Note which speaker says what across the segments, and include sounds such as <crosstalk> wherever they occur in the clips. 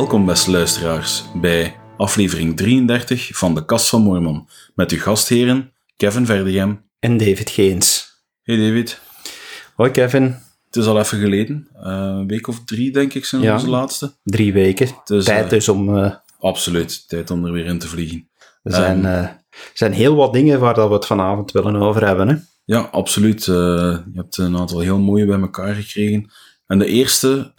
Speaker 1: Welkom beste luisteraars bij aflevering 33 van de Kast van Mormon met uw gastheren Kevin Verdegem
Speaker 2: En David Geens.
Speaker 1: Hey David.
Speaker 2: Hoi Kevin.
Speaker 1: Het is al even geleden, uh, een week of drie denk ik zijn
Speaker 2: Ja.
Speaker 1: onze laatste.
Speaker 2: Drie weken.
Speaker 1: Dus,
Speaker 2: Tijd
Speaker 1: eh,
Speaker 2: dus om... eh,
Speaker 1: Absoluut, tijd om er weer in te vliegen.
Speaker 2: er zijn,
Speaker 1: ehm,
Speaker 2: eh, er zijn heel wat dingen waar dat we het vanavond willen over hebben. Hè?
Speaker 1: Ja, absoluut. Eh, je hebt een aantal heel mooie bij elkaar gekregen. En de eerste,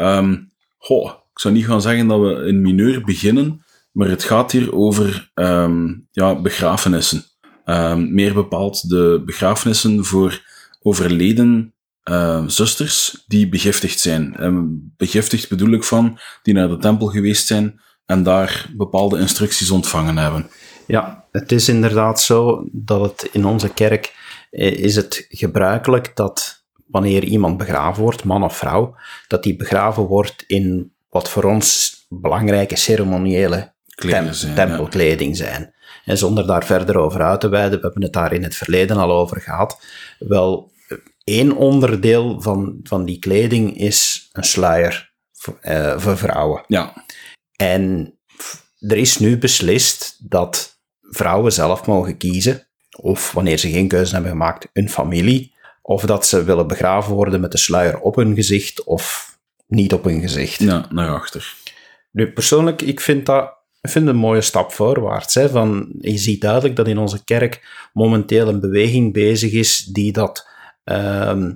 Speaker 1: goh, ik zou niet gaan zeggen dat we in mineur beginnen, maar het gaat hier over ehm, ja, begrafenissen. Ehm, meer bepaald de begrafenissen voor overleden eh, zusters die begiftigd zijn. En begiftigd bedoel ik van, die naar de tempel geweest zijn en daar bepaalde instructies ontvangen hebben.
Speaker 2: Ja, het is inderdaad zo dat het in onze kerk eh, is het gebruikelijk dat wanneer iemand begraven wordt, man of vrouw, dat die begraven wordt in wat voor ons belangrijke ceremoniële tem-
Speaker 1: zijn,
Speaker 2: tempelkleding zijn. En zonder daar verder over uit te wijden, we hebben het daar in het verleden al over gehad, wel, één onderdeel van, van die kleding is een sluier voor, eh, voor vrouwen.
Speaker 1: Ja,
Speaker 2: En er is nu beslist dat vrouwen zelf mogen kiezen, of wanneer ze geen keuze hebben gemaakt, hun familie, of dat ze willen begraven worden met de sluier op hun gezicht of niet op hun gezicht.
Speaker 1: ja naar achter.
Speaker 2: Nu, persoonlijk, ik vind dat ik vind het een mooie stap voorwaarts. Hè, van, je ziet duidelijk dat in onze kerk momenteel een beweging bezig is die dat ehm,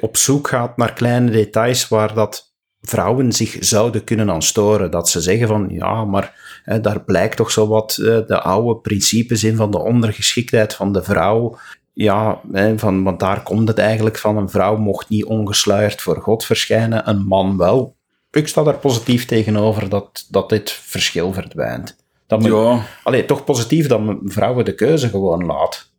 Speaker 2: op zoek gaat naar kleine details waar dat vrouwen zich zouden kunnen aan storen. Dat ze zeggen van, ja, maar hè, daar blijkt toch zo wat eh, de oude principes in van de ondergeschiktheid van de vrouw. Ja, hè, van, want daar komt het eigenlijk van. Een vrouw mocht niet ongesluierd voor God verschijnen, een man wel. Ik sta daar positief tegenover dat, dat dit verschil verdwijnt. Dat men,
Speaker 1: Ja,
Speaker 2: Allee, toch positief dat men vrouwen de keuze gewoon laat.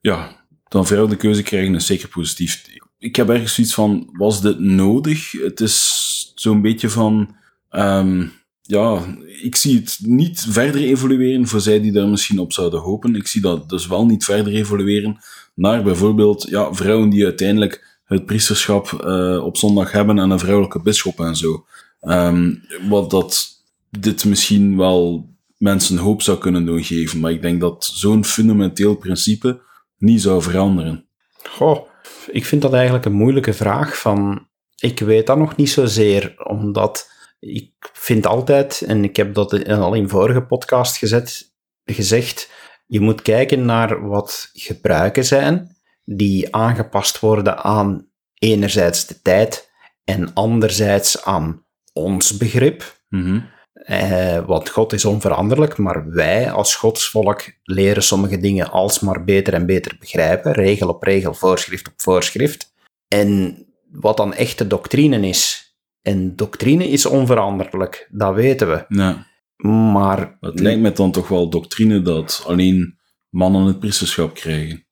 Speaker 1: ja, dan vrouwen de keuze krijgen is zeker positief. Ik heb ergens zoiets van, was dit nodig? Het is zo'n beetje van, ehm, ja, ik zie het niet verder evolueren voor zij die daar misschien op zouden hopen. Ik zie dat dus wel niet verder evolueren naar bijvoorbeeld ja, vrouwen die uiteindelijk het priesterschap eh, op zondag hebben en een vrouwelijke bisschop en zo. Ehm, wat dat dit misschien wel mensen hoop zou kunnen doen geven, maar ik denk dat zo'n fundamenteel principe niet zou veranderen.
Speaker 2: Goh, ik vind dat eigenlijk een moeilijke vraag. Van, ik weet dat nog niet zozeer, omdat ik vind altijd, en ik heb dat al in vorige podcast gezet, gezegd, je moet kijken naar wat gebruiken zijn die aangepast worden aan enerzijds de tijd en anderzijds aan ons begrip.
Speaker 1: Mhm.
Speaker 2: Eh, want God is onveranderlijk, maar wij als godsvolk leren sommige dingen alsmaar beter en beter begrijpen, regel op regel, voorschrift op voorschrift. En wat dan echte doctrine is, en doctrine is onveranderlijk, dat weten we.
Speaker 1: Ja,
Speaker 2: Maar
Speaker 1: het lijkt me dan toch wel doctrine dat alleen mannen het priesterschap krijgen.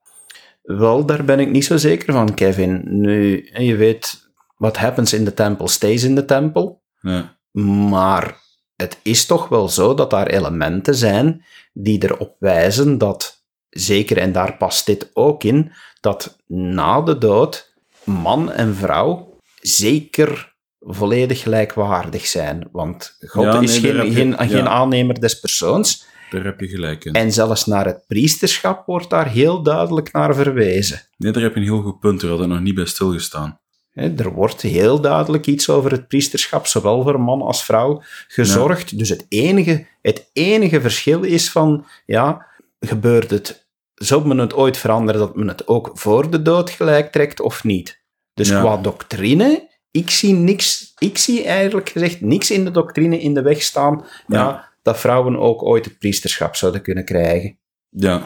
Speaker 2: wel, daar ben ik niet zo zeker van, Kevin. Nu, je weet, what happens in the temple stays in the temple.
Speaker 1: Ja,
Speaker 2: Maar het is toch wel zo dat daar elementen zijn die erop wijzen dat, zeker en daar past dit ook in, dat na de dood man en vrouw zeker volledig gelijkwaardig zijn. Want God
Speaker 1: Ja,
Speaker 2: is
Speaker 1: nee,
Speaker 2: geen,
Speaker 1: je-
Speaker 2: geen,
Speaker 1: ja.
Speaker 2: geen aannemer des persoons.
Speaker 1: daar heb je gelijk in.
Speaker 2: En zelfs naar het priesterschap wordt daar heel duidelijk naar verwezen.
Speaker 1: Nee, daar heb je een heel goed punt, daar had ik nog niet bij stilgestaan.
Speaker 2: Er wordt heel duidelijk iets over het priesterschap, zowel voor man als vrouw, gezorgd. Dus het enige, het enige verschil is van, ja, gebeurt het, zou men het ooit veranderen dat men het ook voor de dood gelijk trekt of niet? Dus qua doctrine, ik zie niks, ik zie eigenlijk gezegd niks in de doctrine in de weg staan, ja.
Speaker 1: Ja.
Speaker 2: dat vrouwen ook ooit het priesterschap zouden kunnen krijgen.
Speaker 1: Ja,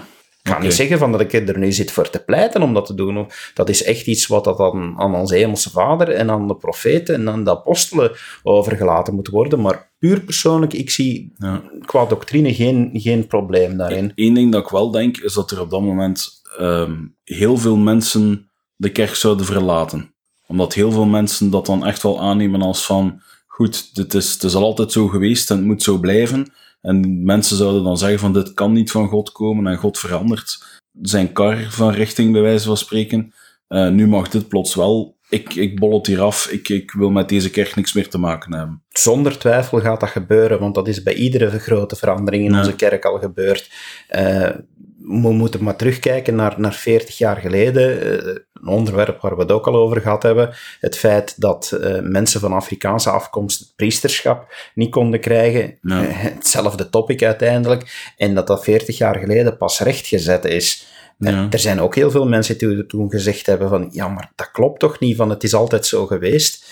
Speaker 2: Ik ga niet zeggen van dat ik er nu zit voor te pleiten om dat te doen. Dat is echt iets wat dat aan, aan onze hemelse vader en aan de profeten en aan de apostelen overgelaten moet worden. Maar puur persoonlijk, ik zie
Speaker 1: ja.
Speaker 2: qua doctrine geen, geen probleem daarin.
Speaker 1: Eén ding dat ik wel denk, is dat er op dat moment ehm, heel veel mensen de kerk zouden verlaten. Omdat heel veel mensen dat dan echt wel aannemen als van, goed, dit is, het is al altijd zo geweest en het moet zo blijven. En mensen zouden dan zeggen van, dit kan niet van God komen en God verandert zijn kar van richting, bij wijze van spreken. Eh, nu mag dit plots wel ik, ik bol het hier af, ik, ik wil met deze kerk niks meer te maken hebben.
Speaker 2: Zonder twijfel gaat dat gebeuren, want dat is bij iedere grote verandering in
Speaker 1: Ja.
Speaker 2: onze kerk al gebeurd. Eh, we moeten maar terugkijken naar, naar 40 jaar geleden, eh, een onderwerp waar we het ook al over gehad hebben. Het feit dat eh, mensen van Afrikaanse afkomst het priesterschap niet konden krijgen. Eh, hetzelfde topic uiteindelijk. En dat dat 40 jaar geleden pas rechtgezet is.
Speaker 1: Ja.
Speaker 2: Er zijn ook heel veel mensen die toen gezegd hebben van, ja, maar dat klopt toch niet, van het is altijd zo geweest.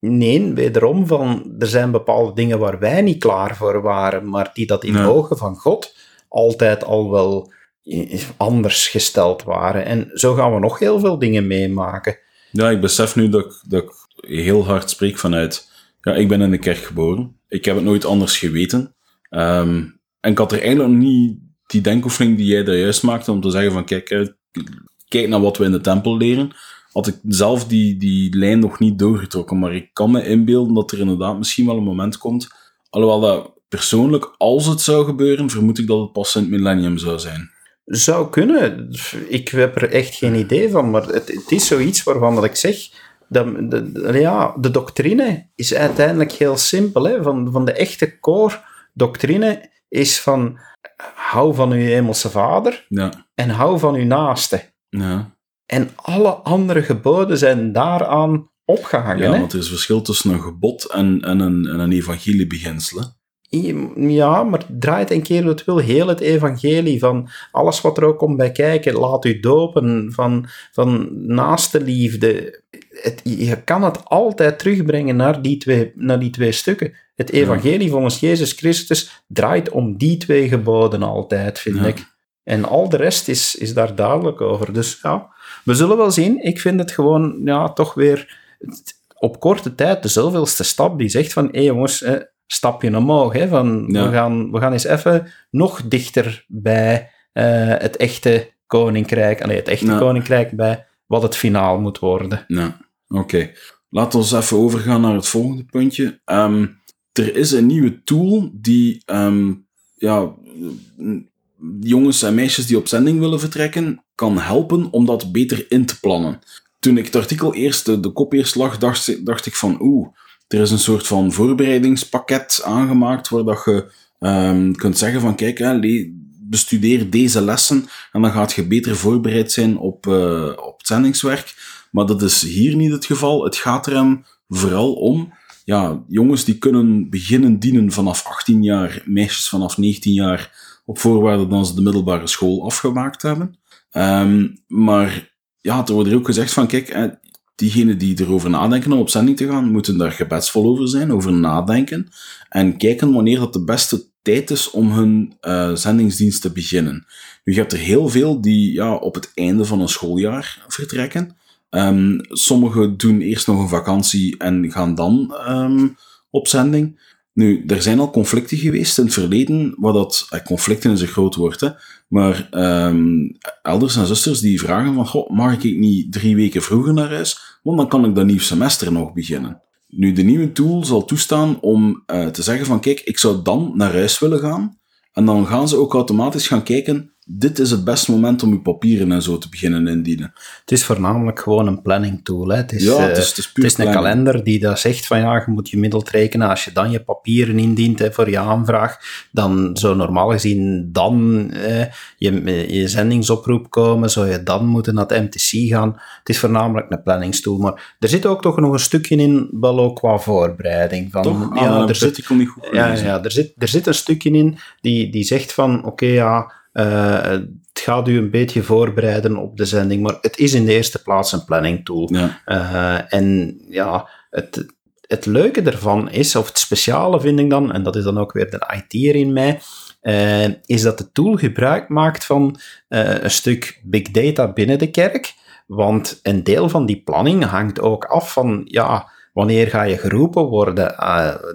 Speaker 2: Nee, wederom, van, er zijn bepaalde dingen waar wij niet klaar voor waren, maar die dat in de
Speaker 1: Ja.
Speaker 2: ogen van God altijd al wel anders gesteld waren. En zo gaan we nog heel veel dingen meemaken.
Speaker 1: Ja, ik besef nu dat ik, heel hard spreek vanuit... Ja, ik ben in de kerk geboren. Ik heb het nooit anders geweten. Ehm, en ik had er eigenlijk nog niet die denkoefening die jij daar juist maakte, om te zeggen van, kijk, eh, kijk naar wat we in de tempel leren. Had ik zelf die, die lijn nog niet doorgetrokken. Maar ik kan me inbeelden dat er inderdaad misschien wel een moment komt. Alhoewel dat persoonlijk, als het zou gebeuren, vermoed ik dat het pas in het millennium zou zijn.
Speaker 2: Zou kunnen. Ik heb er echt geen idee van, maar het, het is zoiets waarvan dat ik zeg. Dat, de, de- ja, de doctrine is uiteindelijk heel simpel. Hè? Van, van de echte core doctrine is van hou van uw hemelse vader
Speaker 1: Ja,
Speaker 2: en hou van uw naaste.
Speaker 1: ja.
Speaker 2: En alle andere geboden zijn daaraan opgehangen.
Speaker 1: ja
Speaker 2: hè?
Speaker 1: want er is verschil tussen een gebod en, en een, en een evangeliebeginsel.
Speaker 2: Ja, maar draait een keer het wil heel het evangelie van alles wat er ook komt bij kijken. Laat u dopen van, van naaste liefde. Het, je kan het altijd terugbrengen naar die twee, naar die twee stukken. Het evangelie volgens Jezus Christus draait om die twee geboden altijd, vind
Speaker 1: Ja.
Speaker 2: ik. En al de rest is, is daar duidelijk over. Dus ja, we zullen wel zien. Ik vind het gewoon ja, toch weer op korte tijd de zoveelste stap die zegt van hé jongens, stapje omhoog. Hè, van,
Speaker 1: Ja.
Speaker 2: we, gaan, we gaan eens even nog dichter bij eh, het echte koninkrijk, allee, het echte koninkrijk bij wat het finaal moet worden.
Speaker 1: Ja, oké. Laten we even overgaan naar het volgende puntje. Ehm, er is een nieuwe tool die ehm, ja, jongens en meisjes die op zending willen vertrekken, kan helpen om dat beter in te plannen. Toen ik het artikel eerst, de, de kop eerst lag, dacht, dacht ik van oeh, er is een soort van voorbereidingspakket aangemaakt waar dat je ehm, kunt zeggen van kijk, hè, bestudeer deze lessen en dan gaat je beter voorbereid zijn op, eh, op het zendingswerk. Maar dat is hier niet het geval. Het gaat er hem vooral om, ja, jongens die kunnen beginnen dienen vanaf 18 jaar, meisjes vanaf 19 jaar, op voorwaarde dat ze de middelbare school afgemaakt hebben. Ehm, maar ja, er wordt er ook gezegd van, kijk, diegenen die erover nadenken om op zending te gaan, moeten daar gebedsvol over zijn, over nadenken, en kijken wanneer dat de beste tijd is om hun eh, zendingsdienst te beginnen. Nu, je hebt er heel veel die ja, op het einde van een schooljaar vertrekken. Ehm sommigen doen eerst nog een vakantie en gaan dan ehm, op zending. Nu, er zijn al conflicten geweest in het verleden, waar dat, eh, conflicten is een groot woord, hè, maar ehm, elders en zusters die vragen van, goh, mag ik niet drie weken vroeger naar huis, want dan kan ik dat nieuw semester nog beginnen. Nu, de nieuwe tool zal toestaan om eh, te zeggen van, kijk, ik zou dan naar huis willen gaan, en dan gaan ze ook automatisch gaan kijken, dit is het beste moment om uw papieren en zo te beginnen indienen.
Speaker 2: Het is voornamelijk gewoon een planning tool. Hè. Het is,
Speaker 1: Ja,
Speaker 2: eh,
Speaker 1: het is, het is
Speaker 2: Het is een kalender die dat zegt van ja, je moet je middeld rekenen. Als je dan je papieren indient hè, voor je aanvraag, dan zou normaal gezien dan eh, je, je zendingsoproep komen, zou je dan moeten naar het MTC gaan. Het is voornamelijk een planningstool, maar er zit ook toch nog een stukje in, wel ook qua voorbereiding. Van,
Speaker 1: Toch? Ah,
Speaker 2: ja,
Speaker 1: heb
Speaker 2: er zit,
Speaker 1: niet goed
Speaker 2: ja, ja er, zit, er zit een stukje in die, die zegt van oké ja, eh, het gaat u een beetje voorbereiden op de zending, maar het is in de eerste plaats een planning tool.
Speaker 1: Ja,
Speaker 2: Eh, en ja, het, het leuke ervan is, of het speciale vind ik dan, en dat is dan ook weer de IT'er in mij, eh, is dat de tool gebruik maakt van een stuk big data binnen de kerk. Want een deel van die planning hangt ook af van, ja, wanneer ga je geroepen worden?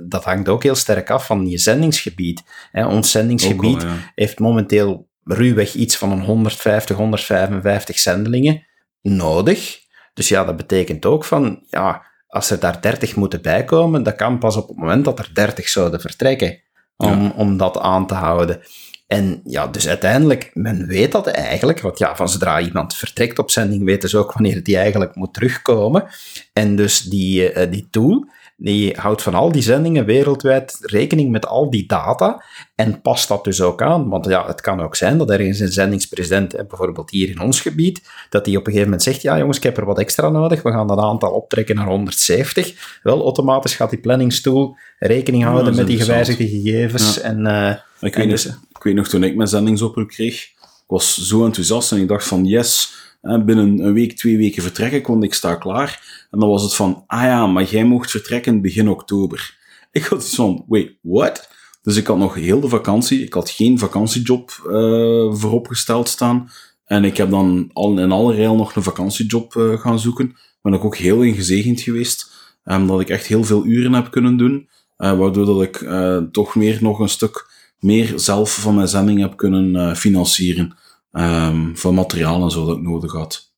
Speaker 2: Dat hangt ook heel sterk af van je zendingsgebied. Hè, ons zendingsgebied
Speaker 1: ja.
Speaker 2: heeft momenteel ruwweg iets van een 150, 155 zendelingen nodig. Dus ja, dat betekent ook van, ja, als er daar 30 moeten bijkomen, dat kan pas op het moment dat er 30 zouden vertrekken, om, om dat aan te houden. En ja, dus uiteindelijk, men weet dat eigenlijk, want ja, van zodra iemand vertrekt op zending, weten ze ook wanneer die eigenlijk moet terugkomen. En dus die, uh, die tool, die houdt van al die zendingen wereldwijd rekening met al die data en past dat dus ook aan. Want ja, het kan ook zijn dat ergens een zendingspresident, bijvoorbeeld hier in ons gebied, dat die op een gegeven moment zegt, ja jongens, ik heb er wat extra nodig, we gaan dat aantal optrekken naar 170. Wel, automatisch gaat die planningstool rekening houden met die gewijzigde gegevens. En, uh,
Speaker 1: ik, weet dus, ik weet nog, toen ik mijn zendingsoproep kreeg, ik was zo enthousiast en ik dacht van, yes, binnen een week, twee weken vertrek ik, want ik sta klaar. En dan was het van, ah ja, maar jij mocht vertrekken begin oktober. <laughs> Ik had iets van, wait, what? Dus ik had nog heel de vakantie, ik had geen vakantiejob uh, vooropgesteld staan. En ik heb dan al in alle rail nog een vakantiejob uh, gaan zoeken. Ben ik ook heel ingezegend geweest, um, dat ik echt heel veel uren heb kunnen doen. Waardoor dat ik toch meer nog een stuk meer zelf van mijn zending heb kunnen financieren. Um, van materiaal en zo dat ik nodig had.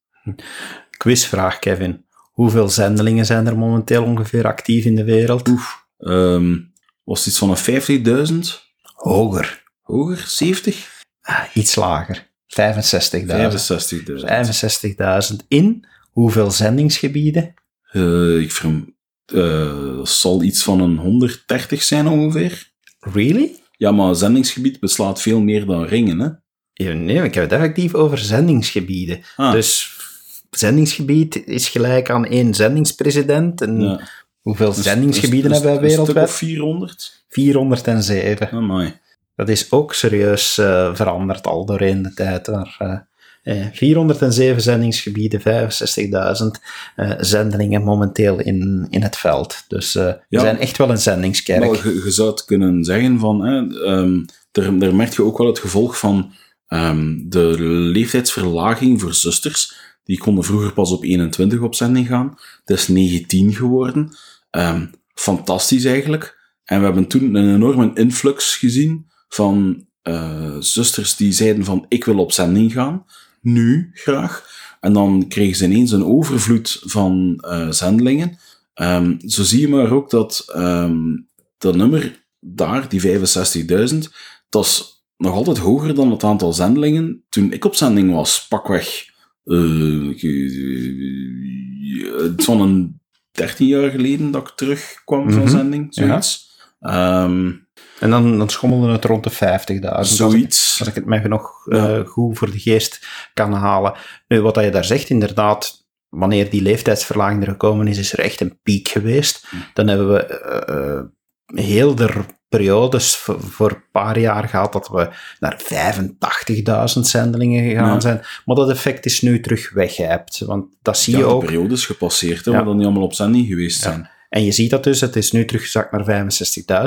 Speaker 2: Quizvraag, Kevin. Hoeveel zendelingen zijn er momenteel ongeveer actief in de wereld?
Speaker 1: Oef, um, was het iets van een 50.000?
Speaker 2: Hoger.
Speaker 1: Hoger? 70?
Speaker 2: Ah, iets lager. 65.000.
Speaker 1: 65.000.
Speaker 2: 65.000 in hoeveel zendingsgebieden?
Speaker 1: Uh, ik verm, uh, zal iets van een 130 zijn ongeveer.
Speaker 2: Really?
Speaker 1: Ja, maar zendingsgebied beslaat veel meer dan ringen, hè?
Speaker 2: Nee, ik heb het effectief over zendingsgebieden. Ah. Dus zendingsgebied is gelijk aan één zendingspresident. En hoeveel dus, zendingsgebieden dus, hebben wij wereldwijd?
Speaker 1: Of 400?
Speaker 2: 407.
Speaker 1: Amai.
Speaker 2: Dat is ook serieus uh, veranderd al doorheen de tijd. Maar, uh, 407 zendingsgebieden, 65.000 uh, zendelingen momenteel in, in het veld. Dus uh, we zijn echt wel een zendingskerk.
Speaker 1: Maar je, je zou het kunnen zeggen van, hè, um, daar, daar merk je ook wel het gevolg van um, de leeftijdsverlaging voor zusters die konden vroeger pas op 21 op zending gaan. Het is 19 geworden. Um, fantastisch eigenlijk. En we hebben toen een enorme influx gezien van uh, zusters die zeiden van ik wil op zending gaan. Nu graag. En dan kregen ze ineens een overvloed van uh, zendelingen. Um, zo zie je maar ook dat dat nummer daar, die 65.000, dat is nog altijd hoger dan het aantal zendelingen toen ik op zending was, pakweg uh, een 13 jaar geleden dat ik terugkwam van mhm. zending, zoiets. Ehm,
Speaker 2: en dan, dan schommelde het rond de 50.000.
Speaker 1: Zoiets.
Speaker 2: Als ik, het mij nog uh, goed voor de geest kan halen. Nu, wat je daar zegt, inderdaad, wanneer die leeftijdsverlaging er gekomen is, is er echt een piek geweest. Hm. Dan hebben we uh, heel de periodes voor een paar jaar gehad dat we naar 85.000 zendelingen gegaan zijn. Maar dat effect is nu terug weggeëpt. Want dat zie je ook.
Speaker 1: de periodes gepasseerd, hè, ja. dan niet allemaal op zending geweest zijn.
Speaker 2: En je ziet dat dus, het is nu teruggezakt naar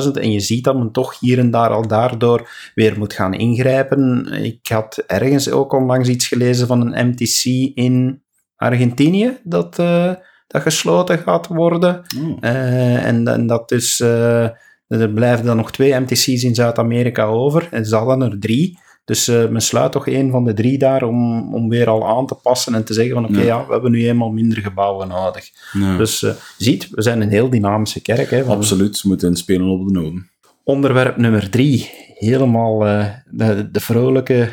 Speaker 2: 65.000. En je ziet dat men toch hier en daar al daardoor weer moet gaan ingrijpen. Ik had ergens ook onlangs iets gelezen van een MTC in Argentinië, dat, uh, dat gesloten gaat worden. Oh. Uh, en, en, dat dus... Uh, er blijven dan nog twee MTC's in Zuid-Amerika over. En ze hadden er drie. Dus uh, men sluit toch een van de drie daar om, om weer al aan te passen en te zeggen van oké, ja. we hebben nu eenmaal minder gebouwen nodig. Dus uh, ziet, we zijn een heel dynamische kerk. Hè,
Speaker 1: Absoluut, we moeten inspelen op de noden.
Speaker 2: Onderwerp nummer drie, helemaal uh, de, de vrolijke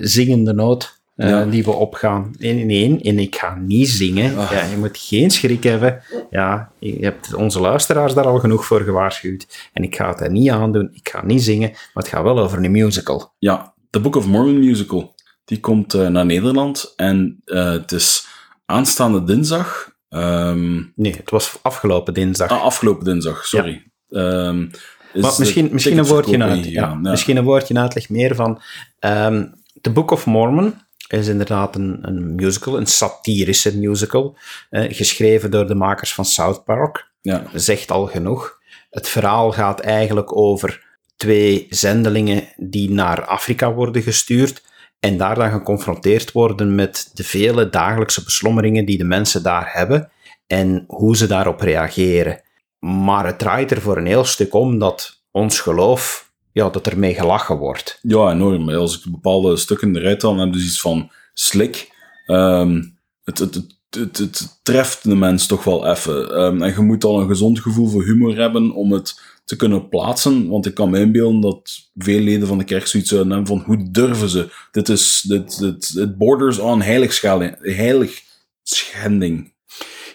Speaker 2: zingende noot. Ja. die we opgaan. Nee, nee, en ik ga niet zingen. Ah. Ja, je moet geen schrik hebben. Ja, je hebt onze luisteraars daar al genoeg voor gewaarschuwd. En ik ga het er niet aan doen. Ik ga niet zingen, maar het gaat wel over een musical.
Speaker 1: Ja, The Book of Mormon musical. Die komt uh, naar Nederland en uh, het is aanstaande dinsdag. Um...
Speaker 2: Nee, het was afgelopen dinsdag.
Speaker 1: Ah, afgelopen dinsdag, sorry. Ja. Um,
Speaker 2: maar misschien, misschien, een woordje uit, ja, ja, misschien een woordje uitleg meer van um, The Book of Mormon is inderdaad een, een musical, een satirische musical, eh, geschreven door de makers van South Park. Ja. Zegt al genoeg. Het verhaal gaat eigenlijk over twee zendelingen die naar Afrika worden gestuurd en daar dan geconfronteerd worden met de vele dagelijkse beslommeringen die de mensen daar hebben en hoe ze daarop reageren. Maar het draait er voor een heel stuk om dat ons geloof ja, dat er mee gelachen wordt.
Speaker 1: Ja, enorm. Als ik bepaalde stukken eruit haal, dan heb je dus iets van slik. Um, het, het, het, het, treft de mens toch wel even. Um, en je moet al een gezond gevoel voor humor hebben om het te kunnen plaatsen. Want ik kan me inbeelden dat veel leden van de kerk zoiets zouden hebben van hoe durven ze? Dit is, dit, dit, het borders on heiligschending. Heilig schending.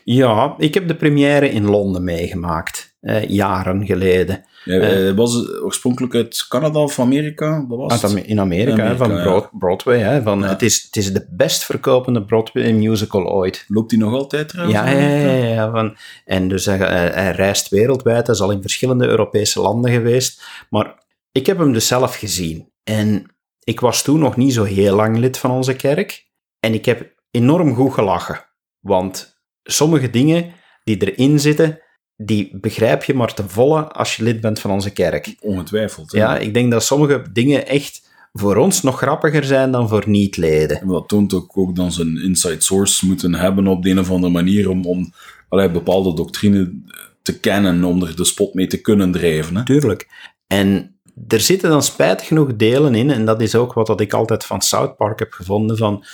Speaker 2: Ja, ik heb de première in Londen meegemaakt, eh, jaren geleden.
Speaker 1: Ja, uh, was het oorspronkelijk uit Canada of Amerika? Dat was
Speaker 2: uit in Amerika, van. Broadway. Hè, van, het, is, het is de best verkopende Broadway musical ooit.
Speaker 1: Loopt die nog altijd trouwens?
Speaker 2: Ja, ja, ja, ja, van, en dus hij, hij reist wereldwijd. Hij is al in verschillende Europese landen geweest. Maar ik heb hem dus zelf gezien. En ik was toen nog niet zo heel lang lid van onze kerk. En ik heb enorm goed gelachen. Want sommige dingen die erin zitten, die begrijp je maar te volle als je lid bent van onze kerk.
Speaker 1: Ongetwijfeld.
Speaker 2: Hè? Ja, ik denk dat sommige dingen echt voor ons nog grappiger zijn dan voor niet-leden.
Speaker 1: Dat toont ook, ook dat ze een inside source moeten hebben op de een of andere manier om, om allee, bepaalde doctrine te kennen, om er de spot mee te kunnen drijven. Hè?
Speaker 2: Tuurlijk. En er zitten dan spijtig genoeg delen in, en dat is ook wat ik altijd van South Park heb gevonden, van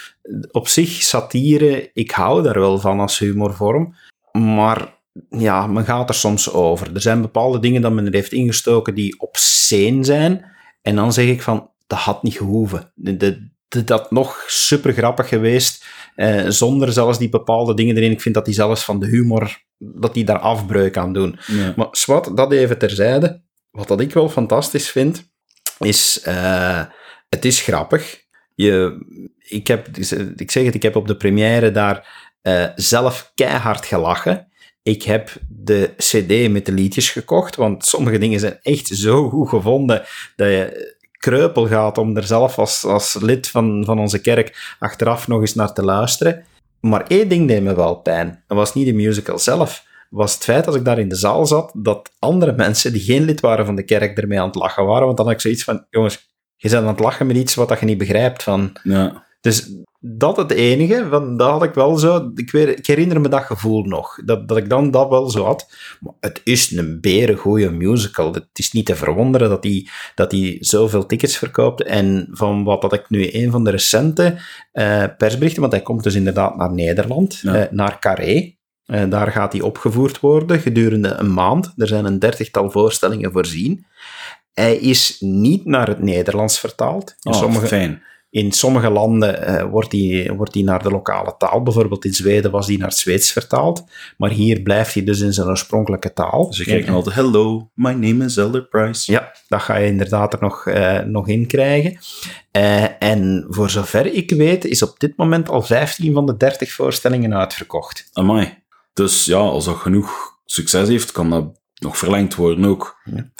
Speaker 2: op zich satire, ik hou daar wel van als humorvorm, maar ja, men gaat er soms over. Er zijn bepaalde dingen dat men er heeft ingestoken die obscene zijn, en dan zeg ik van, dat had niet gehoeven. Dat nog super grappig geweest, eh, zonder zelfs die bepaalde dingen erin. Ik vind dat die zelfs van de humor, dat die daar afbreuk aan doen.
Speaker 1: Ja.
Speaker 2: Maar zwart, dat even terzijde. Wat dat ik wel fantastisch vind, is, uh, het is grappig. Je, ik, heb, ik zeg het, ik heb op de première daar uh, zelf keihard gelachen. Ik heb de CD met de liedjes gekocht, want sommige dingen zijn echt zo goed gevonden dat je kreupel gaat om er zelf als, als lid van, van onze kerk achteraf nog eens naar te luisteren. Maar één ding deed me wel pijn. Dat was niet de musical zelf was het feit dat ik daar in de zaal zat, dat andere mensen die geen lid waren van de kerk ermee aan het lachen waren. Want dan had ik zoiets van, jongens, je bent aan het lachen met iets wat je niet begrijpt. Van.
Speaker 1: Ja.
Speaker 2: Dus dat het enige, van, dat had ik wel zo, ik, weet, ik herinner me dat gevoel nog, dat, dat ik dan dat wel zo had. Maar het is een berengoeie musical. Het is niet te verwonderen dat hij dat die zoveel tickets verkoopt. En van wat dat ik nu een van de recente uh, persberichten, want hij komt dus inderdaad naar Nederland,
Speaker 1: Ja.
Speaker 2: uh, naar Carré. Uh, daar gaat hij opgevoerd worden gedurende een maand. Er zijn een dertigtal voorstellingen voorzien. Hij is niet naar het Nederlands vertaald.
Speaker 1: Oh,
Speaker 2: sommige,
Speaker 1: fijn.
Speaker 2: In sommige landen uh, wordt, hij, wordt hij naar de lokale taal. Bijvoorbeeld in Zweden was hij naar het Zweeds vertaald. Maar hier blijft hij dus in zijn oorspronkelijke taal.
Speaker 1: Dus je kijkt altijd, hello, my name is Elder Price.
Speaker 2: Ja, dat ga je inderdaad er nog, uh, nog in krijgen. Uh, en voor zover ik weet, is op dit moment al 15 van de 30 voorstellingen uitverkocht.
Speaker 1: Amai. Dus ja, als dat genoeg succes heeft, kan dat nog verlengd worden ook.
Speaker 2: Ja.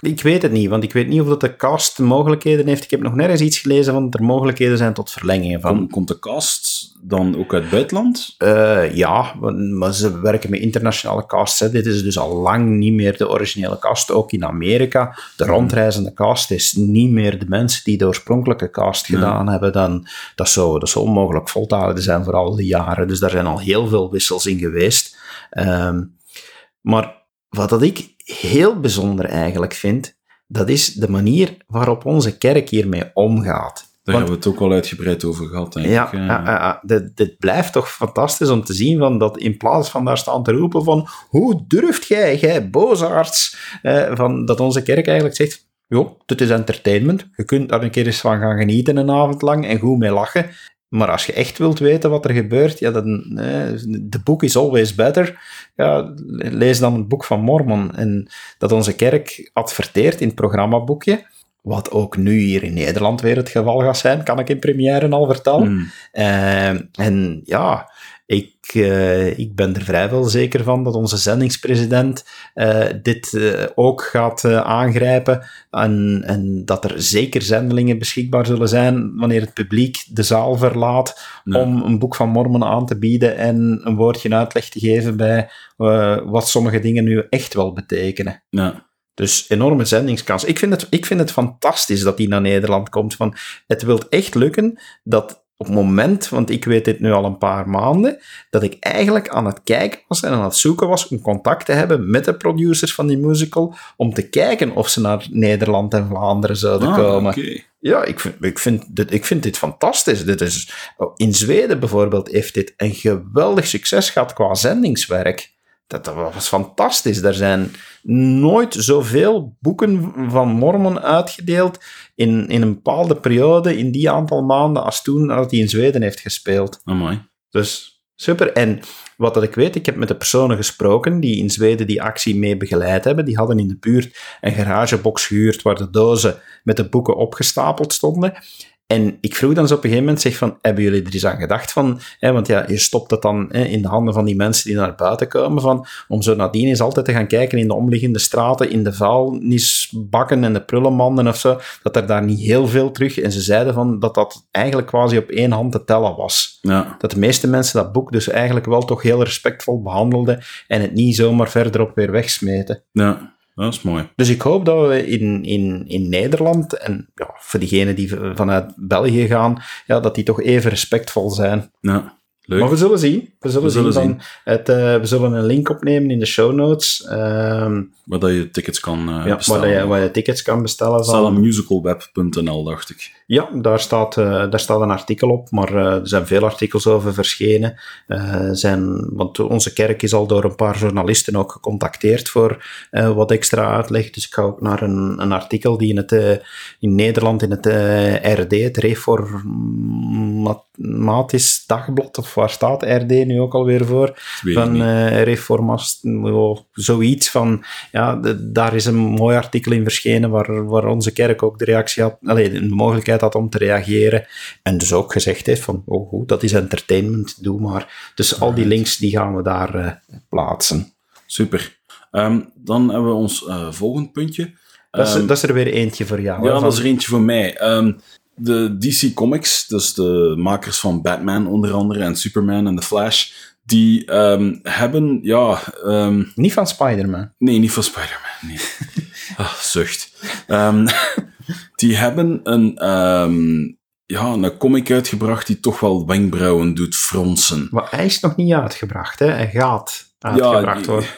Speaker 2: Ik weet het niet, want ik weet niet of dat de cast mogelijkheden heeft. Ik heb nog nergens iets gelezen van dat er mogelijkheden zijn tot verlengingen van.
Speaker 1: Kom, komt de cast dan ook uit het buitenland?
Speaker 2: Uh, ja, maar ze werken met internationale casts. Hè. Dit is dus al lang niet meer de originele cast, ook in Amerika. De rondreizende cast is niet meer de mensen die de oorspronkelijke cast gedaan ja. hebben. Dan, dat, zou, dat zou onmogelijk vol te houden zijn voor al die jaren. Dus daar zijn al heel veel wissels in geweest. Um, maar wat dat ik heel bijzonder eigenlijk vind, dat is de manier waarop onze kerk hiermee omgaat.
Speaker 1: Daar Want, hebben we het ook al uitgebreid over gehad, denk
Speaker 2: ja,
Speaker 1: ik.
Speaker 2: Ja, ja, ja. Dit, dit, blijft toch fantastisch om te zien van dat in plaats van daar staan te roepen van hoe durft jij, jij bozaards, eh, van, dat onze kerk eigenlijk zegt, joh, dit is entertainment, je kunt daar een keer eens van gaan genieten een avond lang en goed mee lachen. Maar als je echt wilt weten wat er gebeurt, ja, dan, de boek is always better. Ja, lees dan het boek van Mormon. En dat onze kerk adverteert in het programmaboekje, wat ook nu hier in Nederland weer het geval gaat zijn, kan ik in première al vertellen.
Speaker 1: Hmm.
Speaker 2: Uh, en ja, ik, uh, ik ben er vrijwel zeker van dat onze zendingspresident uh, dit uh, ook gaat aangrijpen en, en, dat er zeker zendelingen beschikbaar zullen zijn wanneer het publiek de zaal verlaat
Speaker 1: Nee.
Speaker 2: om een boek van Mormon aan te bieden en een woordje uitleg te geven bij wat sommige dingen nu echt wel betekenen.
Speaker 1: Ja.
Speaker 2: Dus enorme zendingskans. Ik vind, het, ik vind het fantastisch dat hij naar Nederland komt. Van, het wil echt lukken dat op het moment, want ik weet dit nu al een paar maanden, dat ik eigenlijk aan het kijken was en aan het zoeken was om contact te hebben met de producers van die musical, om te kijken of ze naar Nederland en Vlaanderen zouden
Speaker 1: Ah,
Speaker 2: komen. Ja, ik vind, ik, vind dit, ik vind dit fantastisch. Dit is, in Zweden bijvoorbeeld heeft dit een geweldig succes gehad qua zendingswerk. Dat, dat was fantastisch. Er zijn nooit zoveel boeken van Mormon uitgedeeld in, in een bepaalde periode, in die aantal maanden, als toen als hij in Zweden heeft gespeeld.
Speaker 1: Amai.
Speaker 2: Dus super. En wat dat ik weet, ik heb met de personen gesproken die in Zweden die actie mee begeleid hebben. Die hadden in de buurt een garagebox gehuurd waar de dozen met de boeken opgestapeld stonden. En ik vroeg dan zo op een gegeven moment, zeg van, hebben jullie er eens aan gedacht van, hè, want ja, je stopt het dan hè, in de handen van die mensen die naar buiten komen, van, om zo nadien eens altijd te gaan kijken in de omliggende straten, in de vuilnisbakken en de prullenmanden of zo, dat er daar niet heel veel terug, en ze zeiden van, dat dat eigenlijk quasi op één hand te tellen was.
Speaker 1: Ja.
Speaker 2: Dat de meeste mensen dat boek dus eigenlijk wel toch heel respectvol behandelden en het niet zomaar verderop weer wegsmeten.
Speaker 1: Ja. Dat is mooi.
Speaker 2: Dus ik hoop dat we in, in, in Nederland, en ja, voor diegenen die vanuit België gaan, ja, dat die toch even respectvol zijn.
Speaker 1: Ja. Leuk.
Speaker 2: Maar we zullen zien. We zullen,
Speaker 1: We zullen
Speaker 2: zien.
Speaker 1: zien.
Speaker 2: Van het, eh, we zullen een link opnemen in de show notes. ehm,
Speaker 1: Waar dat je tickets kan eh
Speaker 2: ja, waar,
Speaker 1: bestellen.
Speaker 2: je, waar je tickets kan bestellen.
Speaker 1: staat
Speaker 2: Van,
Speaker 1: op musicalweb.nl, dacht ik.
Speaker 2: Ja, daar staat, eh, daar staat een artikel op, maar er zijn veel artikels over verschenen. Zijn, want onze kerk is al door een paar journalisten ook gecontacteerd voor wat extra uitleg. Dus ik ga ook naar een, een artikel die in, het, in Nederland in het RD, het Reformatisch Dagblad, of waar staat RD nu ook alweer voor? Van eh Reformast, oh, zoiets van, ja, de- daar is een mooi artikel in verschenen waar, waar onze kerk ook de reactie had, allee, de mogelijkheid had om te reageren. En dus ook gezegd heeft van, oh goed, dat is entertainment, doe maar. Dus al die links, die gaan we daar eh, plaatsen.
Speaker 1: Super. Ehm, dan hebben we ons eh, volgend puntje.
Speaker 2: Dat is,
Speaker 1: Ehm,
Speaker 2: dat is er weer eentje voor jou.
Speaker 1: Ja, dat is er eentje voor mij. Ehm, de DC Comics, dus de makers van Batman onder andere en Superman en The Flash, die ehm, hebben, ja, ehm,
Speaker 2: Niet van Spider-Man.
Speaker 1: nee, niet van Spider-Man, nee. <laughs> Ah, zucht. Ehm, <laughs> die hebben een, ja, een comic uitgebracht die toch wel wenkbrauwen doet fronsen.
Speaker 2: Maar hij is nog niet uitgebracht, hè. Hij gaat
Speaker 1: die-
Speaker 2: worden.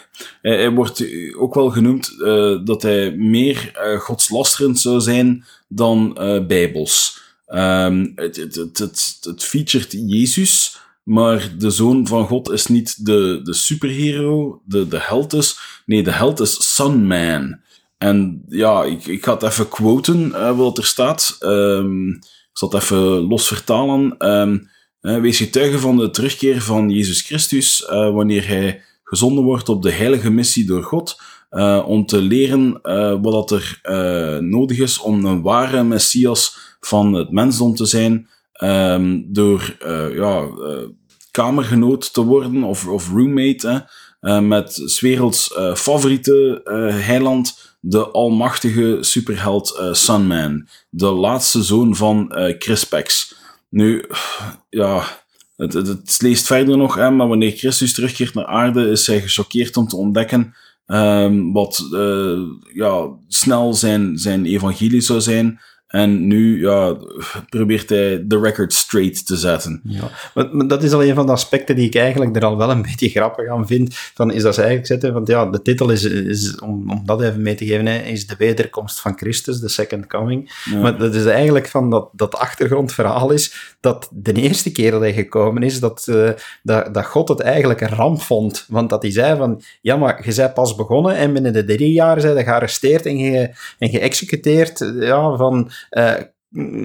Speaker 1: Hij, hij wordt ook wel genoemd eh, dat hij meer eh, godslasterend zou zijn dan eh, bijbels. Ehm, het, het, het, Jezus, maar de zoon van God is niet de, de superhero, de, de held is. Nee, de held is Sunman. En ja, ik, ik ga het even quoten wat er staat. Ehm, ik zal het even los vertalen. Eh, wees getuige van de terugkeer van Jezus Christus wanneer hij gezonden wordt op de heilige missie door God, eh, om te leren eh, wat dat er eh, nodig is om een ware Messias van het mensdom te zijn, ehm, door ja, kamergenoot te worden of, of roommate met 's werelds favoriete heiland, de almachtige superheld Sunman, de laatste zoon van Chris Pax. Nu, ja, het, het, het leest verder nog, hè, maar wanneer Christus terugkeert naar aarde, is hij gechoqueerd om te ontdekken ehm, wat eh, ja, snel zijn, zijn evangelie zou zijn. En nu ja, probeert hij de record straight te zetten.
Speaker 2: Ja, maar, maar dat is al een van de aspecten die ik eigenlijk er al wel een <laughs> beetje grappig aan vind. Van is dat ze eigenlijk zetten, want ja, de titel is, is om, om dat even mee te geven, hè, is de wederkomst van Christus, de second coming.
Speaker 1: Ja.
Speaker 2: Maar dat is eigenlijk van dat, dat achtergrondverhaal is dat de eerste keer dat hij gekomen is, dat, eh, dat, dat God het eigenlijk een ramp vond. Want dat hij zei van, ja, maar je bent pas begonnen en binnen de drie jaar zijn je gearresteerd en, ge, en geëxecuteerd. eh, Ja, van,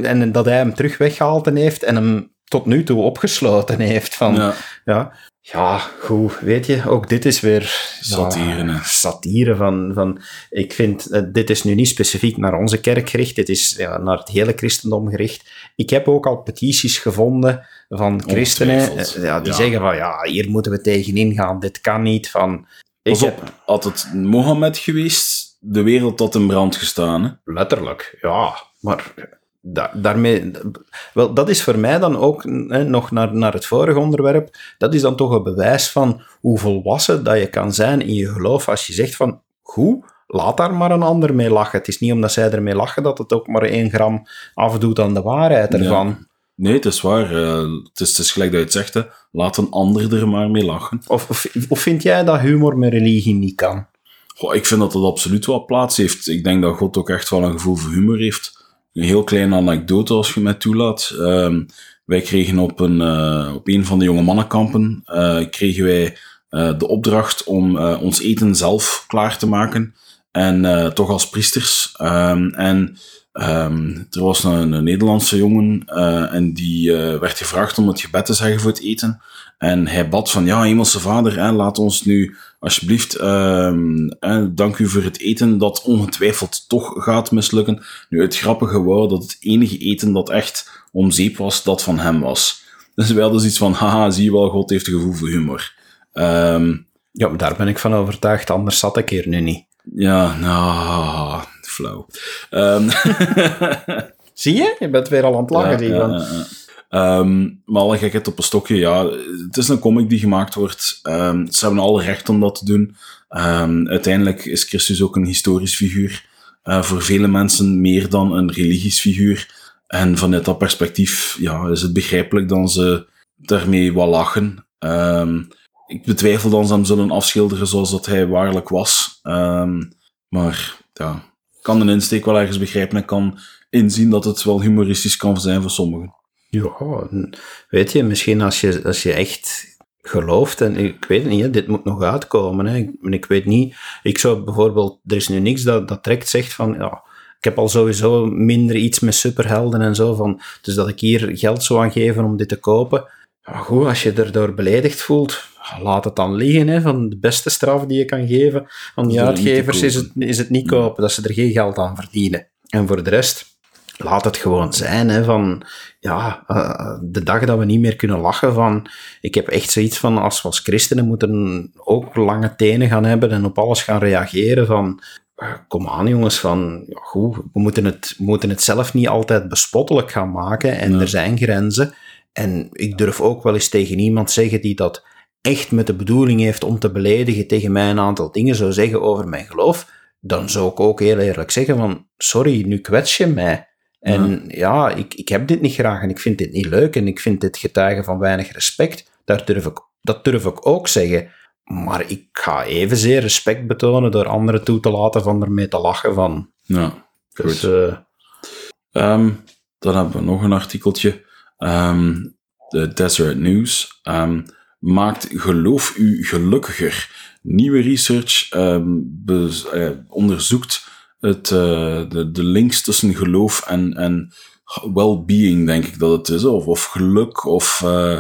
Speaker 2: en dat hij hem terug weggehaald heeft en hem tot nu toe opgesloten heeft. Van, ja.
Speaker 1: Ja,
Speaker 2: Ja, goed, weet je, ook dit is weer...
Speaker 1: Satire,
Speaker 2: ja, satire van, van... Ik vind, eh, dit is nu niet specifiek naar onze kerk gericht, dit is ja, naar het hele christendom gericht. Ik heb ook al petities gevonden van christenen, eh, ja, die zeggen van, ja, hier moeten we tegenin gaan, dit kan niet, van...
Speaker 1: Pas
Speaker 2: heb,
Speaker 1: op, had het Mohammed geweest, de wereld had in brand gestaan. Hè?
Speaker 2: Letterlijk, ja. Maar da- daarmee... Wel, dat is voor mij dan ook, hè, nog naar, naar het vorige onderwerp, dat is dan toch een bewijs van hoe volwassen dat je kan zijn in je geloof als je zegt van, goed, laat daar maar een ander mee lachen. Het is niet omdat zij ermee lachen dat het ook maar één gram afdoet aan de waarheid ervan.
Speaker 1: Nee, het is waar. eh, het, is, het is gelijk dat je het zegt. Hè. Laat een ander er maar mee lachen.
Speaker 2: Of, of, of vind jij dat humor met religie niet kan?
Speaker 1: Goh, ik vind dat dat absoluut wel plaats heeft. Ik denk dat God ook echt wel een gevoel voor humor heeft. Een heel kleine anekdote, als je mij toelaat. Ehm, wij kregen op een, eh, op een van de jonge mannenkampen, eh, kregen wij uh, de opdracht om ons eten zelf klaar te maken. En toch als priesters. Um, en um, er was een, een Nederlandse jongen en die werd gevraagd om het gebed te zeggen voor het eten. En hij bad van, ja, Hemelse Vader, hè, laat ons nu alsjeblieft, um, hè, dank u voor het eten dat ongetwijfeld toch gaat mislukken. Nu, het grappige was dat het enige eten dat echt om zeep was, dat van hem was. Dus wij hadden zoiets van, haha, zie je wel, God heeft een gevoel voor humor. Um,
Speaker 2: ja, daar ben ik van overtuigd, anders zat ik hier nu niet.
Speaker 1: Ja, nou, flauw. Um, <laughs>
Speaker 2: zie je? Je bent weer al aan het lachen, ja, ja,
Speaker 1: ja. Um, maar alle gekheid op een stokje, ja. Het is een comic die gemaakt wordt. Um, ze hebben alle recht om dat te doen. Um, uiteindelijk is Christus ook een historisch figuur. Uh, voor vele mensen meer dan een religieus figuur. En vanuit dat perspectief ja, is het begrijpelijk dat ze daarmee wat lachen. Ik betwijfel dat ze hem zullen afschilderen zoals dat hij waarlijk was. Maar ja, ik kan de insteek wel ergens begrijpen en kan inzien dat het wel humoristisch kan zijn voor sommigen.
Speaker 2: Ja, weet je, misschien als je, als je echt gelooft, en ik weet het niet, hè, dit moet nog uitkomen. Hè. Ik, ik weet niet, ik zou bijvoorbeeld, er is nu niks dat, dat direct zegt van, ja, ik heb al sowieso minder iets met superhelden en zo, van, dus dat ik hier geld zou aan geven om dit te kopen. Maar goed, als je erdoor beledigd voelt, laat het dan liggen. Hè, van de beste straf die je kan geven aan die uitgevers is het, is het niet kopen, dat ze er geen geld aan verdienen. En voor de rest, laat het gewoon zijn. Hè, van, ja, uh, de dag dat we niet meer kunnen lachen van... Ik heb echt zoiets van, als we als christenen moeten ook lange tenen gaan hebben en op alles gaan reageren van... Uh, kom aan jongens, van, ja, goed, we moeten het, we moeten het zelf niet altijd bespottelijk gaan maken en ja. er zijn grenzen. En ik durf ook wel eens tegen iemand zeggen die dat echt met de bedoeling heeft om te beledigen, tegen mij een aantal dingen zou zeggen over mijn geloof, dan zou ik ook heel eerlijk zeggen van, sorry, nu kwets je mij. En ja, ja ik, ik heb dit niet graag en ik vind dit niet leuk en ik vind dit getuigen van weinig respect. Daar durf ik, dat durf ik ook zeggen. Maar ik ga evenzeer respect betonen door anderen toe te laten van ermee te lachen van.
Speaker 1: Ja, dus, goed. Uh, um, dan hebben we nog een artikeltje. Um, de Desert News. Um, maakt geloof u gelukkiger. Nieuwe research um, uh, onderzoekt het, uh, de, de links tussen geloof en, en well-being, denk ik dat het is. Of, of geluk, of uh,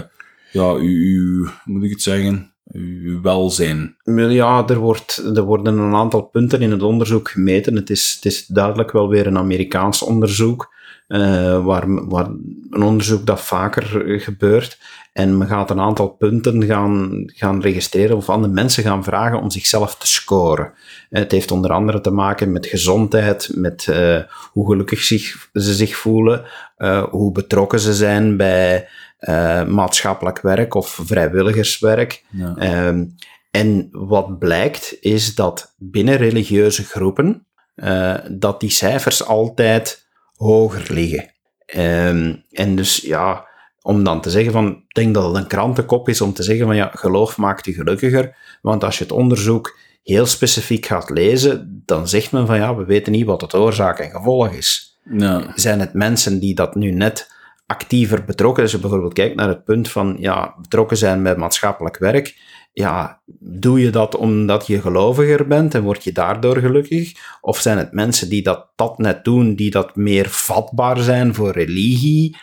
Speaker 1: ja, uw, moet ik het zeggen, uw welzijn.
Speaker 2: Ja, er, wordt, er worden een aantal punten in het onderzoek gemeten. Het is, het is duidelijk wel weer een Amerikaans onderzoek. Uh, waar, waar een onderzoek dat vaker gebeurt. En men gaat een aantal punten gaan, gaan registreren of aan de mensen gaan vragen om zichzelf te scoren. Het heeft onder andere te maken met gezondheid, met uh, hoe gelukkig zich, ze zich voelen, uh, hoe betrokken ze zijn bij maatschappelijk werk of vrijwilligerswerk. Ja. Um, en wat blijkt is dat binnen religieuze groepen dat die cijfers altijd hoger liggen. Um, en dus ja, om dan te zeggen van, ik denk dat het een krantenkop is om te zeggen van ja, geloof maakt je gelukkiger. Want als je het onderzoek heel specifiek gaat lezen, dan zegt men van ja, we weten niet wat het oorzaak en gevolg is. Zijn het mensen die dat nu net actiever betrokken, als je bijvoorbeeld kijkt naar het punt van ja, betrokken zijn bij maatschappelijk werk, ja, doe je dat omdat je geloviger bent en word je daardoor gelukkig? Of zijn het mensen die dat, dat net doen, die dat meer vatbaar zijn voor religie?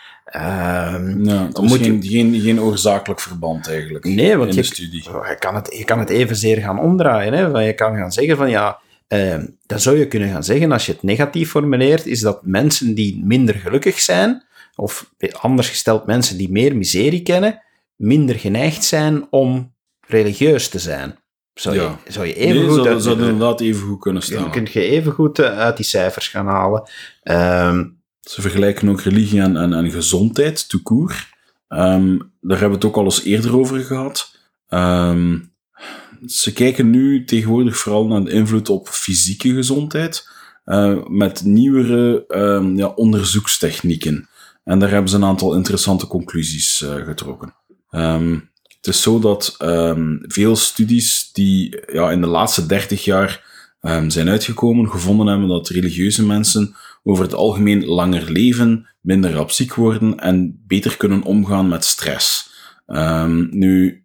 Speaker 1: Dan moet geen, je... geen, geen oorzakelijk verband eigenlijk
Speaker 2: nee, want
Speaker 1: in
Speaker 2: je,
Speaker 1: de studie.
Speaker 2: Je kan, het, je kan het evenzeer gaan omdraaien. Hè? Je kan gaan zeggen van ja, uh, dan zou je kunnen gaan zeggen, als je het negatief formuleert, is dat mensen die minder gelukkig zijn, of anders gesteld mensen die meer miserie kennen, minder geneigd zijn om religieus te zijn. Zou, ja. je, zou je even
Speaker 1: nee,
Speaker 2: goed
Speaker 1: zou,
Speaker 2: uit,
Speaker 1: zou inderdaad even goed kunnen staan.
Speaker 2: Dan kun je even goed uit die cijfers gaan halen. Um,
Speaker 1: ze vergelijken ook religie en, en, en gezondheid, tout court. Um, daar hebben we het ook al eens eerder over gehad. Um, ze kijken nu tegenwoordig vooral naar de invloed op fysieke gezondheid uh, met nieuwere um, ja, onderzoekstechnieken. En daar hebben ze een aantal interessante conclusies uh, getrokken. het is zo dat veel studies die ja, in de laatste 30 jaar zijn uitgekomen, gevonden hebben dat religieuze mensen over het algemeen langer leven, minder rap ziek worden en beter kunnen omgaan met stress. Nu,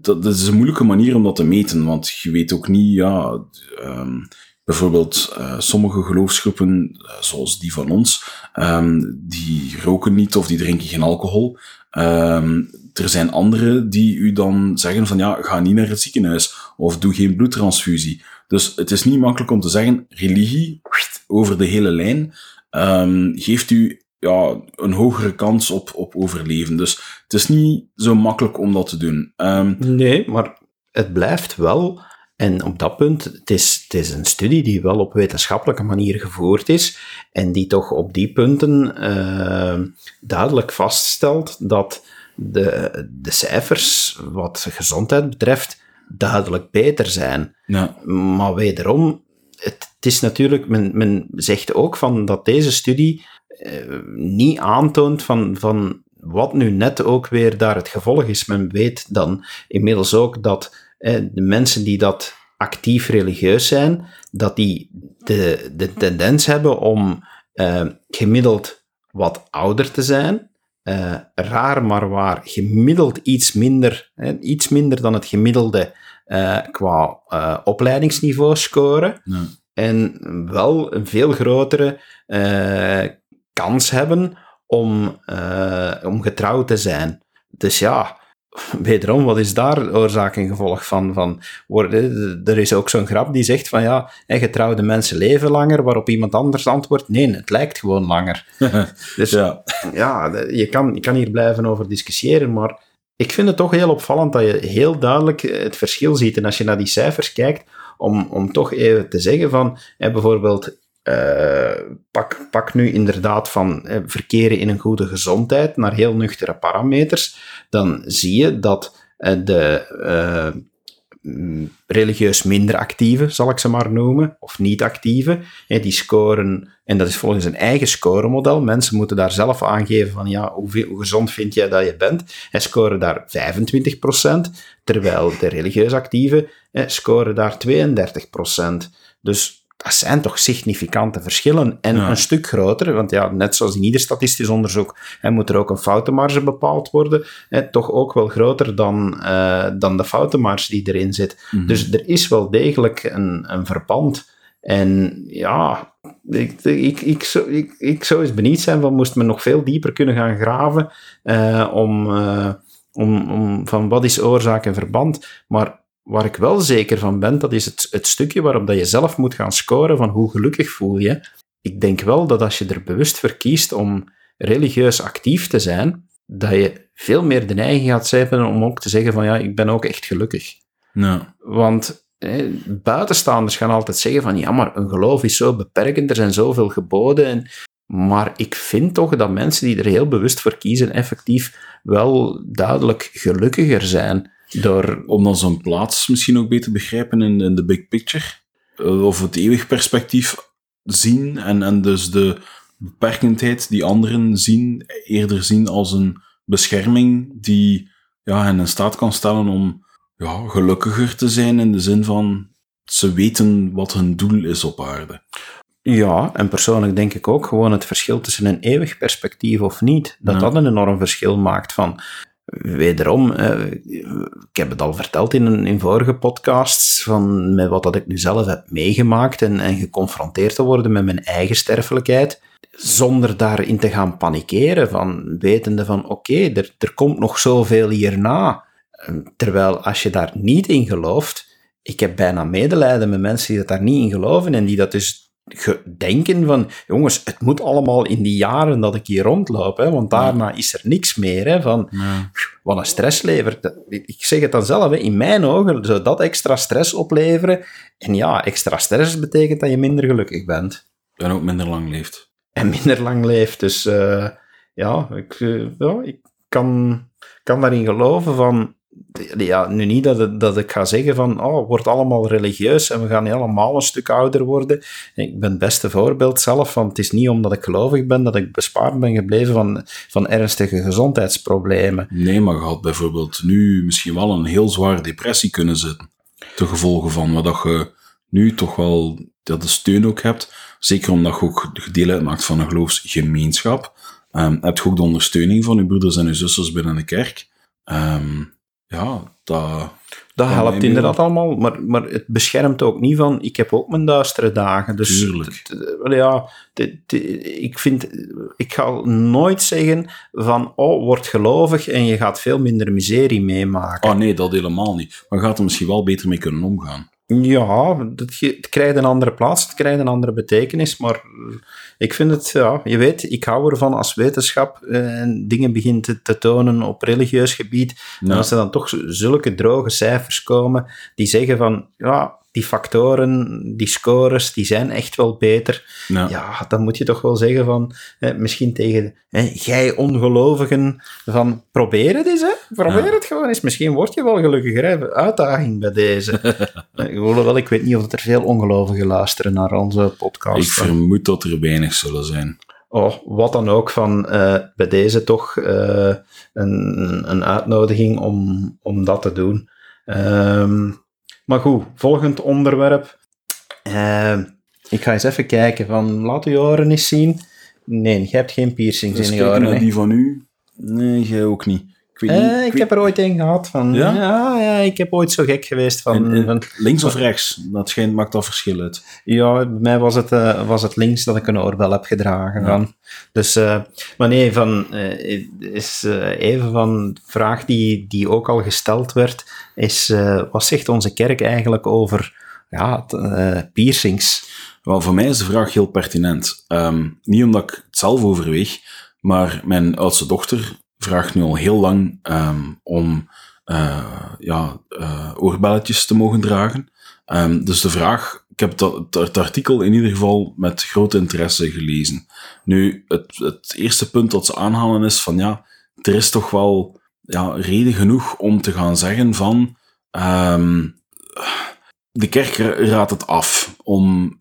Speaker 1: dat, dat, is een moeilijke manier om dat te meten, want je weet ook niet, ja, bijvoorbeeld uh, sommige geloofsgroepen, uh, zoals die van ons, um, die roken niet of die drinken geen alcohol. Um, er zijn anderen die u dan zeggen van ja, ga niet naar het ziekenhuis of doe geen bloedtransfusie. Dus het is niet makkelijk om te zeggen, religie over de hele lijn geeft u ja, een hogere kans op, op overleven. Dus het is niet zo makkelijk om dat te doen.
Speaker 2: Nee, maar het blijft wel. En op dat punt, het is, het is een studie die wel op wetenschappelijke manier gevoerd is en die toch op die punten uh, duidelijk vaststelt dat de, de cijfers wat gezondheid betreft duidelijk beter zijn.
Speaker 1: Ja.
Speaker 2: Maar wederom, het, het is natuurlijk, men, men zegt ook van dat deze studie uh, niet aantoont van, van wat nu net ook weer daar het gevolg is. Men weet dan inmiddels ook dat de mensen die dat actief religieus zijn, dat die de, de tendens hebben om uh, gemiddeld wat ouder te zijn. raar maar waar, gemiddeld iets minder, iets minder dan het gemiddelde qua opleidingsniveau scoren.
Speaker 1: Ja.
Speaker 2: En wel een veel grotere kans hebben om, om getrouwd te zijn. Dus ja, wederom, wat is daar oorzaak en gevolg van? van worden, er is ook zo'n grap die zegt van ja, getrouwde mensen leven langer, waarop iemand anders antwoordt, nee, het lijkt gewoon langer. <laughs> dus ja, ja je, kan, je kan hier blijven over discussiëren, maar ik vind het toch heel opvallend dat je heel duidelijk het verschil ziet. En als je naar die cijfers kijkt, om, om toch even te zeggen van, hè, bijvoorbeeld uh, pak, pak nu inderdaad van eh, verkeren in een goede gezondheid naar heel nuchtere parameters, dan zie je dat uh, de uh, religieus minder actieve, zal ik ze maar noemen, of niet actieve, die scoren, en dat is volgens een eigen scoremodel, mensen moeten daar zelf aangeven van ja, hoe, hoe gezond vind jij dat je bent, en scoren daar 25%, terwijl de religieus actieve scoren daar 32%. Dus dat zijn toch significante verschillen. En een stuk groter, want ja, net zoals in ieder statistisch onderzoek hè, moet er ook een foutenmarge bepaald worden. Hè, toch ook wel groter dan, uh, dan de foutenmarge die erin zit.
Speaker 1: Mhm.
Speaker 2: Dus er is wel degelijk een, een verband. En ja, ik, ik, ik, zou, ik, ik zou eens benieuwd zijn van moest men nog veel dieper kunnen gaan graven uh, om, uh, om, om van wat is oorzaak en verband. Maar waar ik wel zeker van ben, dat is het, het stukje waarop dat je zelf moet gaan scoren van hoe gelukkig voel je. Ik denk wel dat als je er bewust voor kiest om religieus actief te zijn, dat je veel meer de neiging gaat hebben om ook te zeggen van ja, ik ben ook echt gelukkig.
Speaker 1: Ja.
Speaker 2: Want buitenstaanders gaan altijd zeggen van ja, maar een geloof is zo beperkend, er zijn zoveel geboden. En, maar ik vind toch dat mensen die er heel bewust voor kiezen, effectief wel duidelijk gelukkiger zijn.
Speaker 1: Om dan zo'n plaats misschien ook beter begrijpen in, in de big picture. Eh, of het eeuwig perspectief zien en, en dus de beperkendheid die anderen zien, eerder zien als een bescherming die ja, hen in staat kan stellen om ja, gelukkiger te zijn in de zin van ze weten wat hun doel is op aarde.
Speaker 2: Ja, en persoonlijk denk ik ook gewoon het verschil tussen een eeuwig perspectief of niet, dat
Speaker 1: Ja.
Speaker 2: dat een enorm verschil maakt van wederom, ik heb het al verteld in, in vorige podcasts, van met wat dat ik nu zelf heb meegemaakt en, en geconfronteerd te worden met mijn eigen sterfelijkheid, zonder daarin te gaan panikeren, van wetende van oké, er, er komt nog zoveel hierna. Terwijl als je daar niet in gelooft, ik heb bijna medelijden met mensen die dat daar niet in geloven en die dat dus denken van, jongens, het moet allemaal in die jaren dat ik hier rondloop, hè, want daarna is er niks meer. Hè, van,
Speaker 1: Ja.
Speaker 2: wat een stress levert. Ik zeg het dan zelf, hè, in mijn ogen zou dat extra stress opleveren. En ja, extra stress betekent dat je minder gelukkig bent.
Speaker 1: En ook minder lang leeft.
Speaker 2: En minder lang leeft. Dus eh, ja, ik, eh, ja, ik kan, kan daarin geloven van... Ja, nu niet dat, dat ik ga zeggen van, oh, word allemaal religieus en we gaan allemaal een stuk ouder worden. Ik ben het beste voorbeeld zelf, van het is niet omdat ik gelovig ben dat ik bespaard ben gebleven van, van ernstige gezondheidsproblemen.
Speaker 1: Nee, maar je had bijvoorbeeld nu misschien wel een heel zware depressie kunnen zitten. Te gevolgen van wat je nu toch wel dat de steun ook hebt. Zeker omdat je ook deel uitmaakt van een geloofsgemeenschap. Ehm heb je ook de ondersteuning van je broeders en je zusters binnen de kerk. Ehm, ja, dat...
Speaker 2: Dat helpt inderdaad allemaal, maar, maar het beschermt ook niet van, ik heb ook mijn duistere dagen. Dus
Speaker 1: Tuurlijk.
Speaker 2: ja, ik vind, ik ga nooit zeggen van, oh, word gelovig en je gaat veel minder miserie meemaken.
Speaker 1: Ah nee, dat helemaal niet. Maar gaat er misschien wel beter mee kunnen omgaan.
Speaker 2: Ja, het, krijgt een andere plaats, het krijgt een andere betekenis, maar ik vind het, ja, je weet, ik hou ervan als wetenschap eh, en dingen begint te, te tonen op religieus gebied, en als er dan toch zulke droge cijfers komen die zeggen van, ja, die factoren, die scores, die zijn echt wel beter.
Speaker 1: Ja.
Speaker 2: Ja, dan moet je toch wel zeggen van, hè, misschien tegen hè, jij ongelovigen, van probeer het eens, hè. Probeer
Speaker 1: Ja.
Speaker 2: het gewoon eens. Misschien word je wel gelukkiger, hè. Uitdaging bij deze. <laughs> Eh, Hoewel, ik weet niet of er veel ongelovigen luisteren naar onze podcast.
Speaker 1: Ik vermoed dat er weinig zullen zijn.
Speaker 2: Oh, wat dan ook van eh, bij deze toch eh, een, een uitnodiging om, om dat te doen. Ehm, maar goed, volgend onderwerp. Ehm, ik ga eens even kijken van, laat je oren eens zien. Nee, je hebt geen piercings
Speaker 1: Dus
Speaker 2: in je
Speaker 1: kijken
Speaker 2: oren.
Speaker 1: naar
Speaker 2: hè?
Speaker 1: die van u. Nee, jij ook niet. Ik weet niet.
Speaker 2: Eh, ik
Speaker 1: weet-
Speaker 2: heb er ooit een gehad van.
Speaker 1: Ja?
Speaker 2: Ja, ja, ik heb ooit zo gek geweest van.
Speaker 1: en- en
Speaker 2: van
Speaker 1: links of rechts? Dat schijnt, maakt dat verschil uit.
Speaker 2: Ja, bij mij was het, eh, was het links dat ik een oorbel heb gedragen.
Speaker 1: Ja.
Speaker 2: Van. Dus, eh, maar nee, van, is even van de vraag die, die ook al gesteld werd, is wat zegt onze kerk eigenlijk over ja, piercings?
Speaker 1: Wel, voor mij is de vraag heel pertinent. Ehm, niet omdat ik het zelf overweeg, maar mijn oudste dochter vraagt nu al heel lang ehm, om eh, ja, eh, oorbelletjes te mogen dragen. Ehm, dus de vraag, ik heb dat, het, artikel in ieder geval met grote interesse gelezen. Nu, het, het eerste punt dat ze aanhalen is van ja, er is toch wel ja, reden genoeg om te gaan zeggen van ehm, de kerk ra- raadt het af om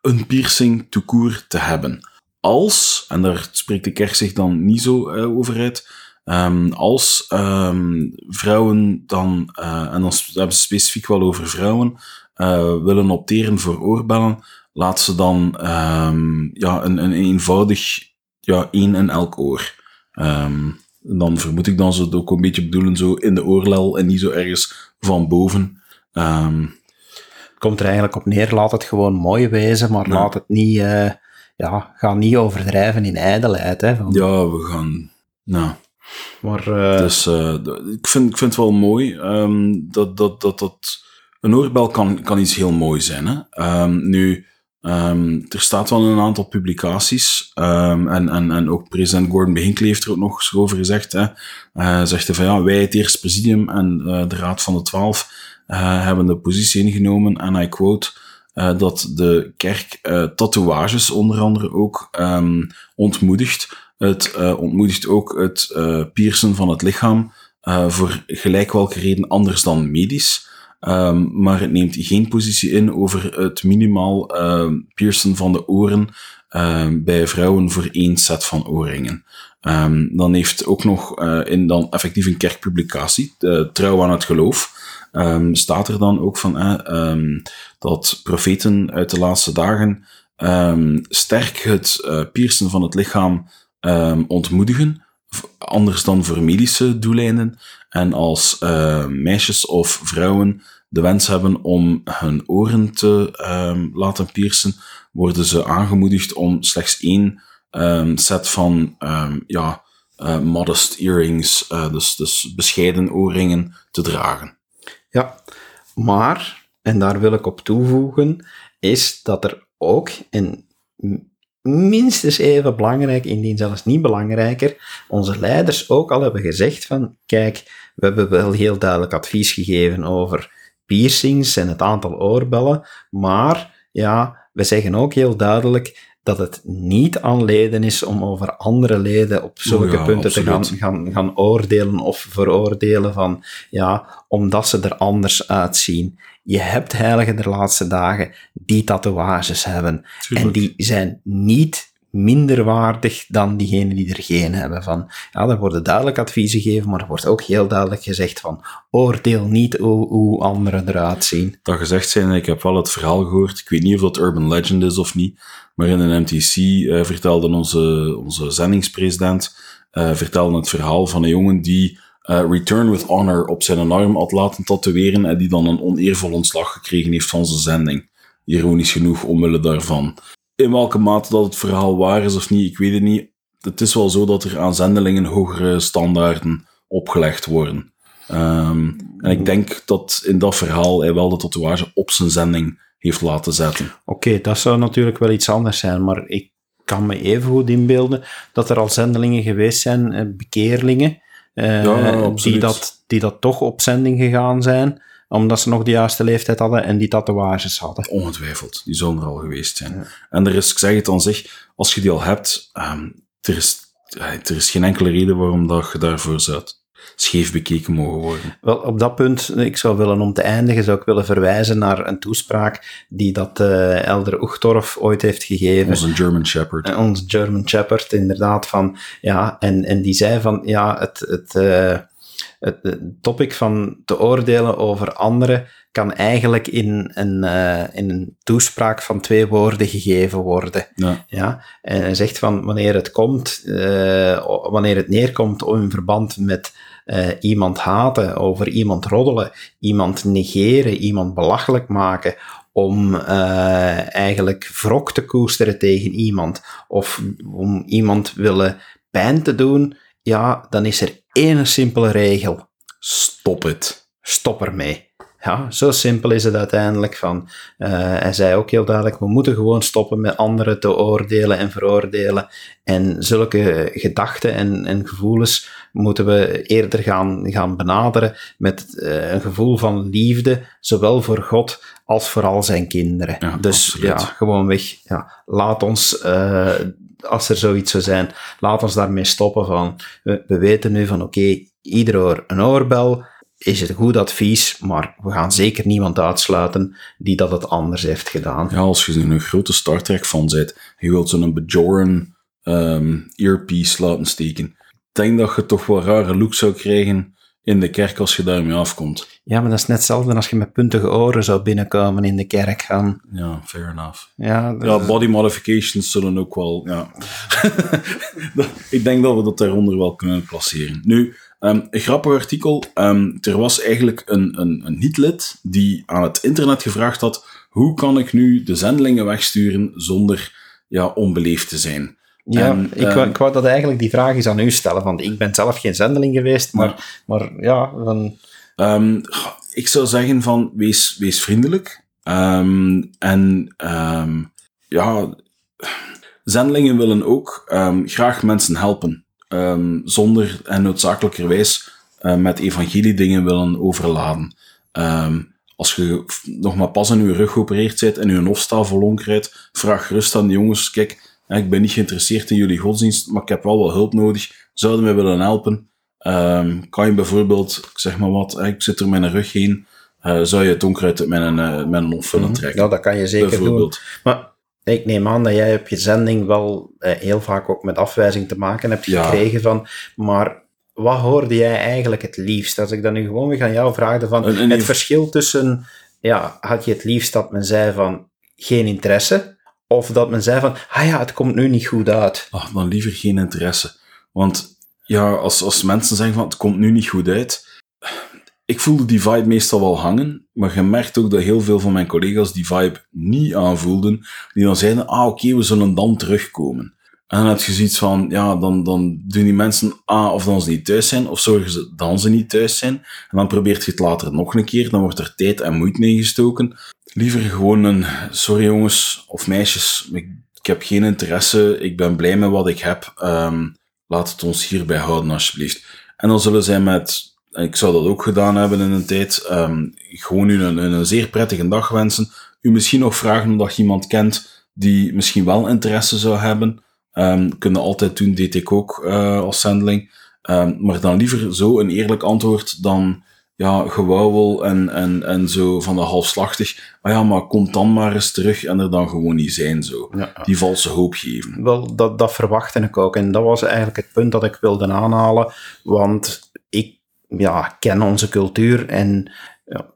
Speaker 1: een piercing to court te hebben. Als, en daar spreekt de kerk zich dan niet zo eh, over uit, ehm, als ehm, vrouwen dan, eh, en dan hebben ze specifiek wel over vrouwen, eh, willen opteren voor oorbellen, laat ze dan ehm, ja, een, een eenvoudig ja, één in elk oor. Dan vermoed ik dan ze het ook een beetje bedoelen zo in de oorlel en niet zo ergens van boven.
Speaker 2: Het komt er eigenlijk op neer, laat het gewoon mooi wezen, maar
Speaker 1: Ja.
Speaker 2: laat het niet, ja, ga niet overdrijven in ijdelheid. Hè, van,
Speaker 1: ja, we gaan. Nou,
Speaker 2: Maar eh,
Speaker 1: dus eh, ik, vind, ik vind het wel mooi ehm, dat, dat, dat, dat een oorbel kan, kan iets heel mooi zijn. Hè? Ehm, nu, ehm, er staat wel een aantal publicaties ehm, en, en, en ook president Gordon B. Hinckley heeft er ook nog eens over gezegd. Hè? Eh, zegt hij van ja, wij het eerste presidium en eh, de Raad van de Twaalf eh, hebben de positie ingenomen, en I quote, eh, dat de kerk eh, tatoeages onder andere ook ehm, ontmoedigt. Het eh, ontmoedigt ook het piercen van het lichaam voor gelijk welke reden anders dan medisch. Ehm, maar het neemt geen positie in over het minimaal ehm piercen van de oren bij vrouwen voor één set van oorringen. Dan heeft ook nog in dan effectief een kerkpublicatie, Trouw aan het Geloof, staat er dan ook van dat profeten uit de laatste dagen ehm, sterk het eh, piercen van het lichaam ehm, ontmoedigen, anders dan voor medische doeleinden. En als eh, meisjes of vrouwen de wens hebben om hun oren te ehm, laten piercen, worden ze aangemoedigd om slechts één ehm, set van ehm, ja, eh, modest earrings, eh, dus, dus bescheiden oorringen, te dragen.
Speaker 2: Ja, maar, en daar wil ik op toevoegen, is dat er ook, en minstens even belangrijk, indien zelfs niet belangrijker, onze leiders ook al hebben gezegd van, kijk, we hebben wel heel duidelijk advies gegeven over piercings en het aantal oorbellen, maar ja, we zeggen ook heel duidelijk dat het niet aan leden is om over andere leden op zulke
Speaker 1: ja,
Speaker 2: punten te gaan, gaan, gaan oordelen of veroordelen van, ja, omdat ze er anders uitzien. Je hebt heiligen der laatste dagen die tatoeages hebben. En die zijn niet minder waardig dan diegenen die er geen hebben. Van, ja, er worden duidelijk adviezen gegeven, maar er wordt ook heel duidelijk gezegd van, oordeel niet hoe, hoe anderen eruit zien.
Speaker 1: dat gezegd zijn, ik heb wel het verhaal gehoord. Ik weet niet of dat urban legend is of niet, maar in een MTC eh, vertelde onze, onze zendingspresident eh, vertelde het verhaal van een jongen die eh, Return with Honor op zijn arm had laten tatoeëren en die dan een oneervol ontslag gekregen heeft van zijn zending. Ironisch genoeg, omwille daarvan. In welke mate dat het verhaal waar is of niet, ik weet het niet. Het is wel zo dat er aan zendelingen hogere standaarden opgelegd worden. Ehm, en ik denk dat in dat verhaal hij wel de tatoeage op zijn zending heeft laten zetten.
Speaker 2: Oké, dat zou natuurlijk wel iets anders zijn, maar ik kan me even goed inbeelden dat er al zendelingen geweest zijn, eh, bekeerlingen,
Speaker 1: Ja,
Speaker 2: die, dat, die dat toch op zending gegaan zijn, omdat ze nog de juiste leeftijd hadden en die tatoeages hadden.
Speaker 1: Ongetwijfeld, die zullen er al geweest zijn. En er is, ik zeg het aan zich, als je die al hebt, ehm, er, is, eh, er is geen enkele reden waarom dat je daarvoor zou scheef bekeken mogen worden.
Speaker 2: Wel, op dat punt, ik zou willen om te eindigen, zou ik willen verwijzen naar een toespraak die dat eh Elder Uchtdorf ooit heeft gegeven.
Speaker 1: Onze German Shepherd.
Speaker 2: Eh, ons German Shepherd, inderdaad, van, ja, en, en die zei van, ja, het, het, eh, het, topic van te oordelen over anderen kan eigenlijk in een, in een toespraak van twee woorden gegeven worden.
Speaker 1: Ja.
Speaker 2: Ja, en hij zegt van wanneer het komt, wanneer het neerkomt in verband met eh, iemand haten, over iemand roddelen, iemand negeren, iemand belachelijk maken, om eh, eigenlijk wrok te koesteren tegen iemand, of om iemand willen pijn te doen, ja, dan is er één simpele regel.
Speaker 1: Stop het.
Speaker 2: Stop ermee. Ja, zo simpel is het uiteindelijk van. eh, hij zei ook heel duidelijk, we moeten gewoon stoppen met anderen te oordelen en veroordelen. En zulke gedachten en, en gevoelens moeten we eerder gaan, gaan benaderen met eh, een gevoel van liefde, zowel voor God als voor al zijn kinderen.
Speaker 1: Ja,
Speaker 2: dus
Speaker 1: absoluut.
Speaker 2: ja, gewoon weg. Ja, laat ons, eh, als er zoiets zou zijn, laat ons daarmee stoppen van, we, we weten nu van oké, ieder oor een oorbel, is het goed advies, maar we gaan zeker niemand uitsluiten die dat het anders heeft gedaan.
Speaker 1: Ja, als je een grote Star Trek fan bent, je wilt zo'n Bajoran ehm, earpiece laten steken. Ik denk dat je toch wel rare look zou krijgen in de kerk als je daarmee afkomt.
Speaker 2: Ja, maar dat is net hetzelfde als je met puntige oren zou binnenkomen in de kerk gaan.
Speaker 1: Ja, fair enough.
Speaker 2: Ja,
Speaker 1: body modifications zullen ook wel, ja. <laughs> ik denk dat we dat daaronder wel kunnen placeren. Nu, ehm, een grappig artikel. Ehm, er was eigenlijk een, een, een niet-lid die aan het internet gevraagd had: hoe kan ik nu de zendelingen wegsturen zonder ja, onbeleefd te zijn?
Speaker 2: ja
Speaker 1: en,
Speaker 2: ik, wou,
Speaker 1: ehm,
Speaker 2: ik wou dat eigenlijk die vraag eens aan u stellen, want ik ben zelf geen zendeling geweest, maar, maar ja, dan,
Speaker 1: ik zou zeggen van wees, wees vriendelijk. En ja, zendelingen willen ook graag mensen helpen. Ehm, zonder en noodzakelijkerwijs eh, met evangelie dingen willen overladen. Ehm, als je nog maar pas in je rug geopereerd bent en je hofstaal vol krijgt, vraag gerust aan de jongens, kijk, ik ben niet geïnteresseerd in jullie godsdienst, maar ik heb wel wat hulp nodig. Zouden mij willen helpen? Ehm, kan je bijvoorbeeld, ik zeg maar wat, ik zit er met een rug heen, eh, zou je het onkruid uit mijn, uh, mijn hof willen trekken?
Speaker 2: ja, dat kan je zeker doen. Maar ik neem aan dat jij op je zending wel eh, heel vaak ook met afwijzing te maken hebt
Speaker 1: Ja.
Speaker 2: gekregen van, maar wat hoorde jij eigenlijk het liefst? Als ik dan nu gewoon weer aan jou vraagde van
Speaker 1: Een- een-
Speaker 2: het verschil tussen, ja, had je het liefst dat men zei van geen interesse, of dat men zei van, ah ja, het komt nu niet goed uit.
Speaker 1: Ach, dan liever geen interesse. Want ja, als, als mensen zeggen van het komt nu niet goed uit. Ik voelde die vibe meestal wel hangen, maar je merkt ook dat heel veel van mijn collega's die vibe niet aanvoelden. Die dan zeiden, ah oké, we zullen dan terugkomen. En dan heb je zoiets van, ja, dan, dan doen die mensen ah, of dan ze niet thuis zijn, of zorgen ze dan ze niet thuis zijn. En dan probeert je het later nog een keer, dan wordt er tijd en moeite in gestoken. Liever gewoon een, sorry jongens of meisjes, ik, heb geen interesse, ik ben blij met wat ik heb, ehm, laat het ons hierbij houden alsjeblieft. En dan zullen zij met, ik zou dat ook gedaan hebben in een tijd, ehm, gewoon u een, een zeer prettige dag wensen. U misschien nog vragen omdat je iemand kent die misschien wel interesse zou hebben. Ehm kunnen altijd doen, deed ik ook eh, als zendeling. Ehm, maar dan liever zo een eerlijk antwoord dan ja, gewauwel en, en, en zo van de halfslachtig. Maar ja, maar kom dan maar eens terug en er dan gewoon niet zijn zo. Die valse hoop geven.
Speaker 2: Wel, dat, dat verwachtte ik ook. En dat was eigenlijk het punt dat ik wilde aanhalen. Want ja, ken onze cultuur en ja,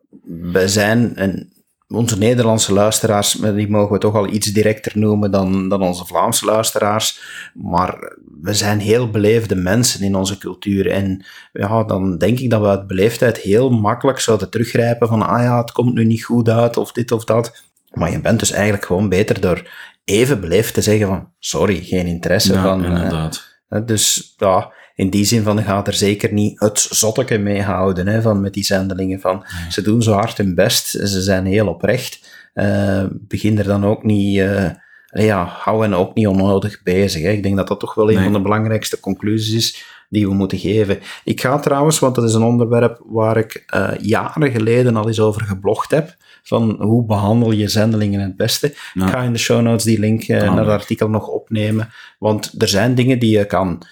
Speaker 2: wij zijn, en onze Nederlandse luisteraars, die mogen we toch al iets directer noemen dan, dan onze Vlaamse luisteraars. Maar we zijn heel beleefde mensen in onze cultuur. En ja, dan denk ik dat we uit beleefdheid heel makkelijk zouden teruggrijpen van, ah ja, het komt nu niet goed uit, of dit of dat. Maar je bent dus eigenlijk gewoon beter door even beleefd te zeggen van, sorry, geen interesse
Speaker 1: Ja,
Speaker 2: van... eh,
Speaker 1: inderdaad.
Speaker 2: Dus ja, in die zin van gaat er zeker niet het zotteke mee houden hè, van met die zendelingen. Van, Ze doen zo hard hun best, ze zijn heel oprecht. Eh, begin er dan ook niet, eh, allee, ja, hou hen ook niet onnodig bezig. Hè. Ik denk dat dat toch wel een van de belangrijkste conclusies is die we moeten geven. Ik ga trouwens, want dat is een onderwerp waar ik eh, jaren geleden al eens over geblogd heb, van hoe behandel je zendelingen het beste.
Speaker 1: Ja.
Speaker 2: Ik ga in de show notes die link eh, naar het artikel nog opnemen, want er zijn dingen die je kan,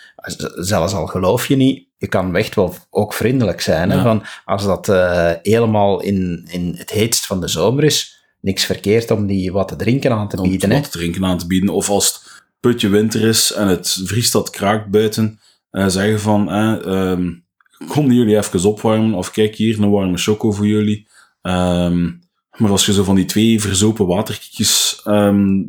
Speaker 2: zelfs al geloof je niet, je kan echt wel ook vriendelijk zijn. Hè? Van, als dat eh, helemaal in, in het heetst van de zomer is, niks verkeerd om die wat te drinken aan te
Speaker 1: om
Speaker 2: bieden. Hè?
Speaker 1: wat te drinken aan te bieden. Of als het putje winter is en het vriest dat kraakt buiten, eh, zeggen van, ehm, kom jullie even opwarmen, of kijk hier, een warme choco voor jullie. Ehm, maar als je zo van die twee verzopen waterkiekjes, ehm,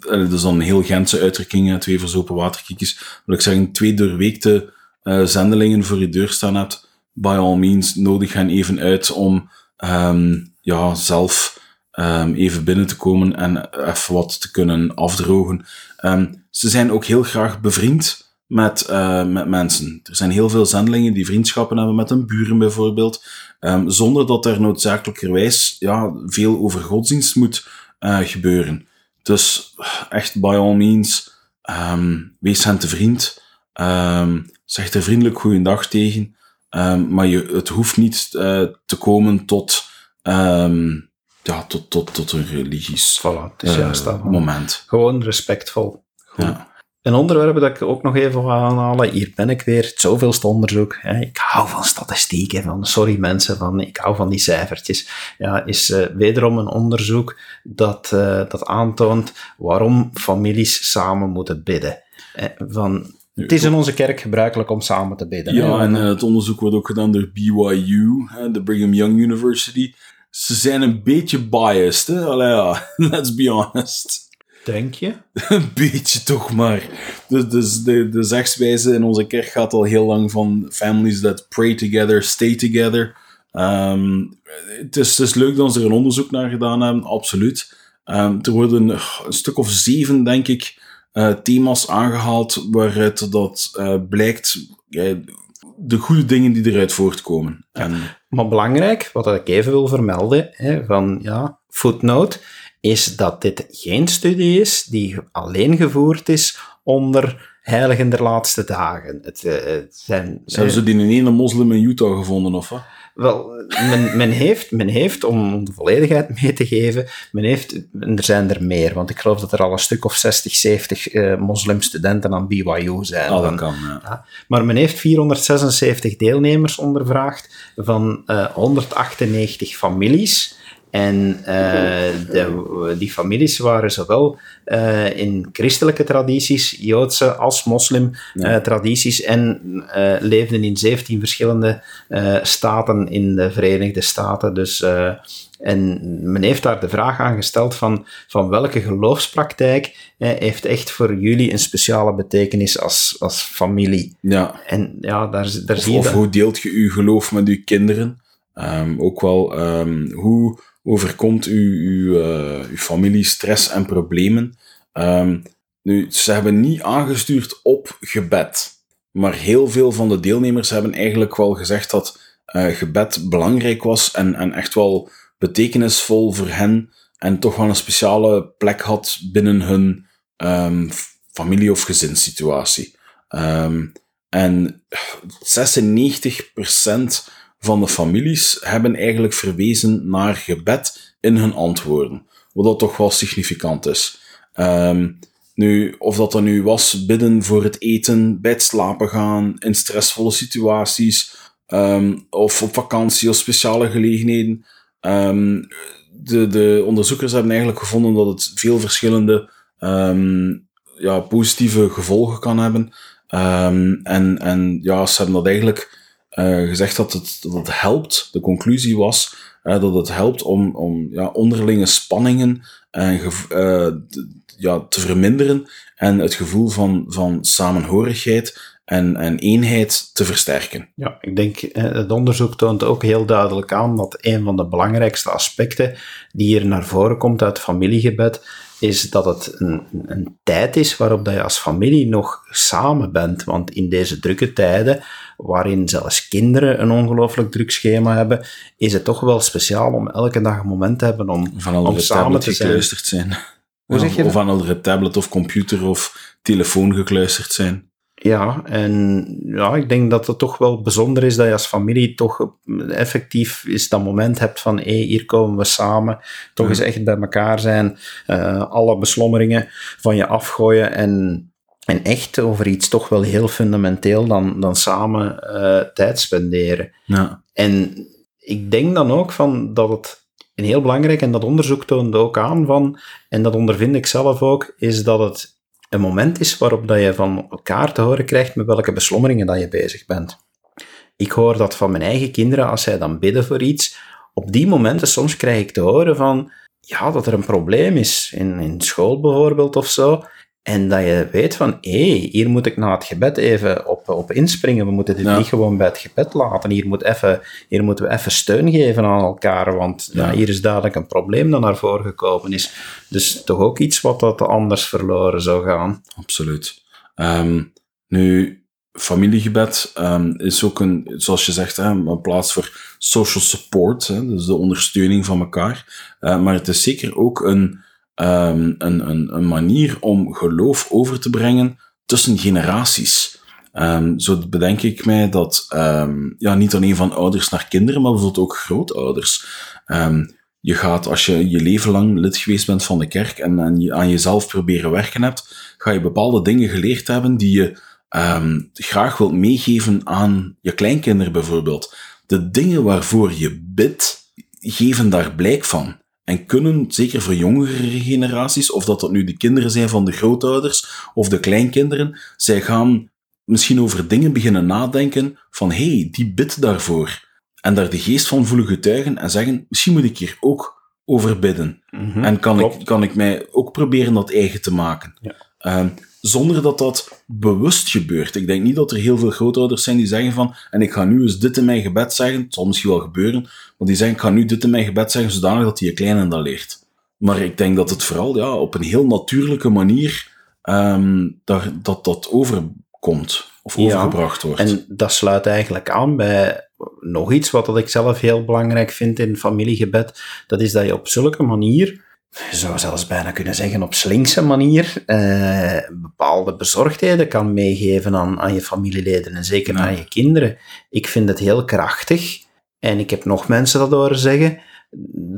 Speaker 1: eh, dat is dan een heel Gentse uitdrukking, twee verzopen waterkiekjes, wil ik zeggen, twee doorweekte eh, zendelingen voor je deur staan hebt, by all means, nodig hen even uit om ehm, ja, zelf ehm, even binnen te komen en even wat te kunnen afdrogen. Ehm, ze zijn ook heel graag bevriend met, eh, met mensen. Er zijn heel veel zendelingen die vriendschappen hebben met hun buren bijvoorbeeld, ehm, zonder dat er noodzakelijkerwijs ja, veel over godsdienst moet eh, gebeuren. Dus echt by all means, ehm, wees hen te vriend. Ehm, zeg er vriendelijk goeiedag tegen. Maar je, het hoeft niet eh, te komen tot, ja, tot, tot, tot een religieus
Speaker 2: Voilà, het is juist dat.
Speaker 1: moment.
Speaker 2: Gewoon respectvol. Goed.
Speaker 1: Ja.
Speaker 2: Een onderwerp dat ik ook nog even wil aanhalen, hier ben ik weer, het zoveelste onderzoek. Hè. Ik hou van statistieken, van, sorry mensen, van, ik hou van die cijfertjes. Ja, is eh, wederom een onderzoek dat, eh, dat aantoont waarom families samen moeten bidden. Eh, van, het is in onze kerk gebruikelijk om samen te bidden.
Speaker 1: Ja, en eh, het onderzoek wordt ook gedaan door BYU, de Brigham Young University. Ze zijn een beetje biased, hè? <laughs> Let's be honest.
Speaker 2: Denk je? <laughs>
Speaker 1: Een beetje toch maar. Dus, dus de, de zegswijze in onze kerk gaat al heel lang van families that pray together, stay together. Ehm, het, is, het is leuk dat ze er een onderzoek naar gedaan hebben, absoluut. Ehm, er worden een stuk of zeven, denk ik, eh, thema's aangehaald waaruit dat eh, blijkt eh, de goede dingen die eruit voortkomen. En,
Speaker 2: Maar belangrijk, wat ik even wil vermelden, hè, van ja, footnote, is dat dit geen studie is die alleen gevoerd is onder heiligen der laatste dagen. Het, eh, het zijn,
Speaker 1: ze hebben ze die in ene moslim in Utah gevonden, of wat?
Speaker 2: Wel, men, men, heeft, men heeft, om de volledigheid mee te geven, men heeft, er zijn er meer, want ik geloof dat er al een stuk of 60, 70 eh, moslimstudenten aan BYU zijn.
Speaker 1: Ah, dat kan, ja.
Speaker 2: ja. Maar men heeft 476 deelnemers ondervraagd van eh, 198 families. En eh, de, die families waren zowel eh, in christelijke tradities, Joodse als moslim eh, tradities en leefden in 17 verschillende staten in de Verenigde Staten. Dus, en men heeft daar de vraag aan gesteld van, van welke geloofspraktijk eh, heeft echt voor jullie een speciale betekenis als, als familie.
Speaker 1: ja.
Speaker 2: En ja, daar, daar
Speaker 1: Of,
Speaker 2: zie je
Speaker 1: of
Speaker 2: dat.
Speaker 1: hoe deelt je uw geloof met uw kinderen? Ehm, ook wel, ehm, hoe overkomt u, uw, eh, uw familie stress en problemen? Ehm, nu, ze hebben niet aangestuurd op gebed. Maar heel veel van de deelnemers hebben eigenlijk wel gezegd dat eh, gebed belangrijk was en, en echt wel betekenisvol voor hen. En toch wel een speciale plek had binnen hun ehm, familie- of gezinssituatie. Ehm, en 96% van de families hebben eigenlijk verwezen naar gebed in hun antwoorden. Wat dat toch wel significant is. Ehm, nu, of dat dan nu was bidden voor het eten, bij het slapen gaan, in stressvolle situaties, ehm, of op vakantie of speciale gelegenheden. Ehm, de, de onderzoekers hebben eigenlijk gevonden dat het veel verschillende ja, positieve gevolgen kan hebben. En, en ja, ze hebben dat eigenlijk uh, gezegd dat het, dat het helpt. De conclusie was uh, dat het helpt om, om ja, onderlinge spanningen en uh, ja, te verminderen en het gevoel van, van samenhorigheid en, en eenheid te versterken.
Speaker 2: Ja, ik denk, het onderzoek toont ook heel duidelijk aan dat een van de belangrijkste aspecten die hier naar voren komt uit familiegebed, is dat het een, een tijd is waarop dat je als familie nog samen bent. Want in deze drukke tijden, waarin zelfs kinderen een ongelooflijk druk schema hebben, is het toch wel speciaal om elke dag een moment te hebben om,
Speaker 1: van om samen te zijn. zijn. Hoe zeg je of aan andere tablet of computer of telefoon gekluisterd zijn.
Speaker 2: Ja, en ja, ik denk dat het toch wel bijzonder is dat je als familie toch effectief is dat moment hebt van hé, hier komen we samen, toch eens echt bij elkaar zijn, uh, alle beslommeringen van je afgooien en, en echt over iets toch wel heel fundamenteel dan, dan samen uh, tijd spenderen.
Speaker 1: Ja.
Speaker 2: En ik denk dan ook van dat het een heel belangrijk, en dat onderzoek toonde ook aan van, en dat ondervind ik zelf ook, is dat het een moment is waarop dat je van elkaar te horen krijgt met welke beslommeringen dat je bezig bent. Ik hoor dat van mijn eigen kinderen als zij dan bidden voor iets. Op die momenten soms krijg ik te horen van ja, dat er een probleem is in, in school bijvoorbeeld of zo. En dat je weet van, hé, hey, hier moet ik na het gebed even op, op inspringen. We moeten dit niet gewoon bij het gebed laten. Hier, moet even, hier moeten we even steun geven aan elkaar, want ja. hier is duidelijk een probleem dat naar voren gekomen is. Dus toch ook iets wat dat anders verloren zou gaan.
Speaker 1: Absoluut. Um, nu, familiegebed um, is ook een, zoals je zegt, hè, een plaats voor social support, hè, dus de ondersteuning van elkaar. Uh, maar het is zeker ook een um, een, een, een manier om geloof over te brengen tussen generaties. Um, zo bedenk ik mij dat um, ja, niet alleen van ouders naar kinderen, maar bijvoorbeeld ook grootouders. Je gaat, als je je leven lang lid geweest bent van de kerk en, je aan jezelf proberen werken hebt, ga je bepaalde dingen geleerd hebben die je graag wilt meegeven aan je kleinkinderen bijvoorbeeld. De dingen waarvoor je bidt, geven daar blijk van. En kunnen, zeker voor jongere generaties, of dat dat nu de kinderen zijn van de grootouders of de kleinkinderen, zij gaan misschien over dingen beginnen nadenken van hé, hey, die bidt daarvoor. En daar de geest van voelen getuigen en zeggen, misschien moet ik hier ook over bidden. Mhm, en kan ik, kan ik mij ook proberen dat eigen te maken.
Speaker 2: Ja.
Speaker 1: Ehm, zonder dat dat bewust gebeurt. Ik denk niet dat er heel veel grootouders zijn die zeggen van, en ik ga nu eens dit in mijn gebed zeggen, het zal misschien wel gebeuren, maar die zeggen, ik ga nu dit in mijn gebed zeggen, zodanig dat die je kleine dat leert. Maar ik denk dat het vooral ja, op een heel natuurlijke manier um, dat, dat dat overkomt of overgebracht wordt.
Speaker 2: En dat sluit eigenlijk aan bij nog iets wat ik zelf heel belangrijk vind in familiegebed. Dat is dat je op zulke manier je zou zelfs bijna kunnen zeggen op slinkse manier, eh, bepaalde bezorgdheden kan meegeven aan, aan je familieleden en zeker aan je kinderen. Ik vind het heel krachtig, en ik heb nog mensen dat horen zeggen,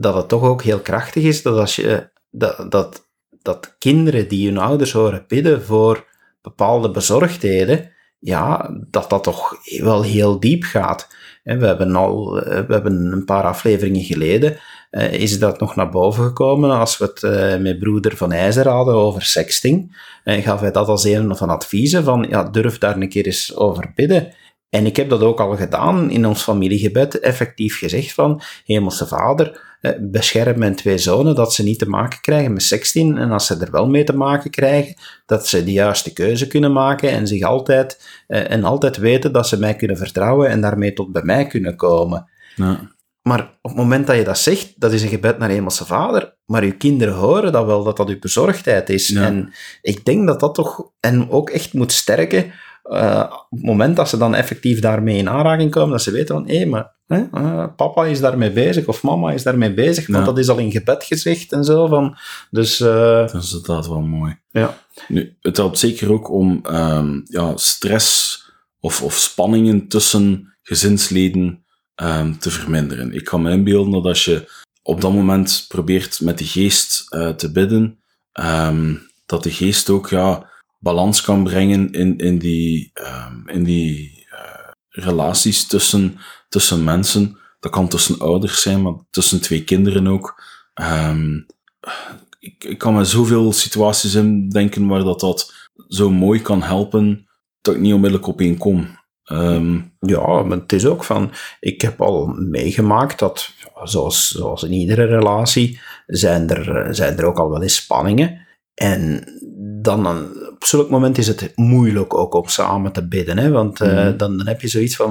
Speaker 2: dat het toch ook heel krachtig is dat als je, dat, dat, dat kinderen die hun ouders horen bidden voor bepaalde bezorgdheden, ja, dat dat toch wel heel diep gaat. We hebben al we hebben een paar afleveringen geleden uh, is dat nog naar boven gekomen als we het uh, met broeder Van IJzer hadden over sexting. En gaf hij dat als een van adviezen van, ja, durf daar een keer eens over bidden. En ik heb dat ook al gedaan in ons familiegebed, effectief gezegd van, Hemelse Vader, eh, bescherm mijn twee zonen dat ze niet te maken krijgen met sexting. En als ze er wel mee te maken krijgen, dat ze de juiste keuze kunnen maken en zich altijd, en altijd weten dat ze mij kunnen vertrouwen en daarmee tot bij mij kunnen komen.
Speaker 1: Ja.
Speaker 2: Maar op het moment dat je dat zegt, dat is een gebed naar Hemelse Vader, maar je kinderen horen dat wel, dat dat uw bezorgdheid is. En ik denk dat dat toch en ook echt moet sterken uh, op het moment dat ze dan effectief daarmee in aanraking komen, dat ze weten van, hé, maar hè, uh, papa is daarmee bezig of mama is daarmee bezig, want dat is al in gebed gezegd en zo. Van, dus, uh,
Speaker 1: dat is inderdaad wel mooi.
Speaker 2: Ja.
Speaker 1: Nu, het helpt zeker ook om um, ja, stress of, of spanningen tussen gezinsleden um, te verminderen. Ik kan me inbeelden dat als je op dat moment probeert met de geest uh, te bidden, um, dat de geest ook ja, balans kan brengen in, in die, um, in die uh, relaties tussen, tussen mensen. Dat kan tussen ouders zijn, maar tussen twee kinderen ook. ik, ik kan me zoveel situaties in denken waar dat, dat zo mooi kan helpen, dat ik niet onmiddellijk op één kom. Ehm,
Speaker 2: Ja, maar het is ook van, ik heb al meegemaakt dat, zoals, zoals in iedere relatie, zijn er, zijn er ook al wel eens spanningen. En dan een- op zulk moment is het moeilijk ook om samen te bidden. Hè? Want eh,
Speaker 1: Mhm.
Speaker 2: dan, dan heb je zoiets van,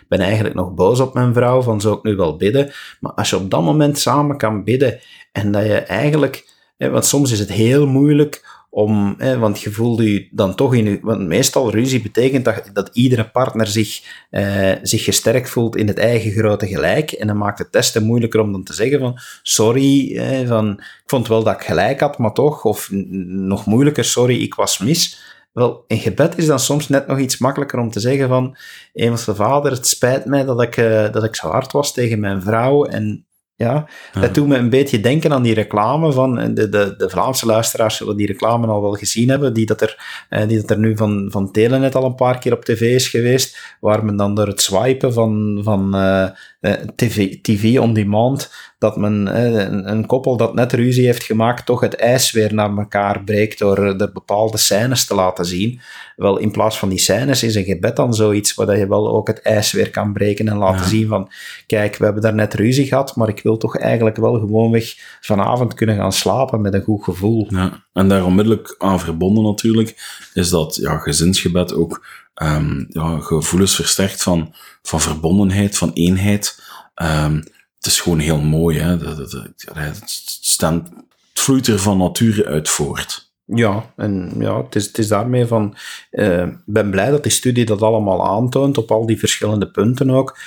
Speaker 2: ik ben eigenlijk nog boos op mijn vrouw, van zou ik nu wel bidden? Maar als je op dat moment samen kan bidden en dat je eigenlijk, hè, want soms is het heel moeilijk om, want je voelt je dan toch in want meestal ruzie betekent dat, dat iedere partner zich, eh, zich gesterkt voelt in het eigen grote gelijk. En dan maakt het testen moeilijker om dan te zeggen van, sorry, hè, van, ik vond wel dat ik gelijk had, maar toch, of nog moeilijker, sorry, ik was mis. Wel, in gebed is dan soms net nog iets makkelijker om te zeggen van, Hemelse Vader, het spijt mij dat ik, eh, dat ik zo hard was tegen mijn vrouw en ja,
Speaker 1: Ja.
Speaker 2: dat doet me een beetje denken aan die reclame van, en de, de, de Vlaamse luisteraars zullen die reclame al wel gezien hebben, die dat er, eh, die dat er nu van, van Telenet al een paar keer op tv is geweest, waar men dan door het swipen van, van eh, eh, TV, TV on demand, dat men een, een koppel dat net ruzie heeft gemaakt, toch het ijs weer naar elkaar breekt door er bepaalde scènes te laten zien. Wel, in plaats van die scènes is een gebed dan zoiets waar je wel ook het ijs weer kan breken en laten
Speaker 1: Ja.
Speaker 2: zien van, kijk, we hebben daar net ruzie gehad, maar ik wil toch eigenlijk wel gewoonweg vanavond kunnen gaan slapen met een goed gevoel.
Speaker 1: Ja, en daar onmiddellijk aan verbonden natuurlijk, is dat ja, gezinsgebed ook ehm, ja, gevoelens versterkt van, van verbondenheid, van eenheid. Ehm, het is gewoon heel mooi. Hè? Het, het vloeit er van nature uit voort.
Speaker 2: Ja, en ja, het is, het is daarmee van... eh, Ik ben blij dat die studie dat allemaal aantoont, op al die verschillende punten ook.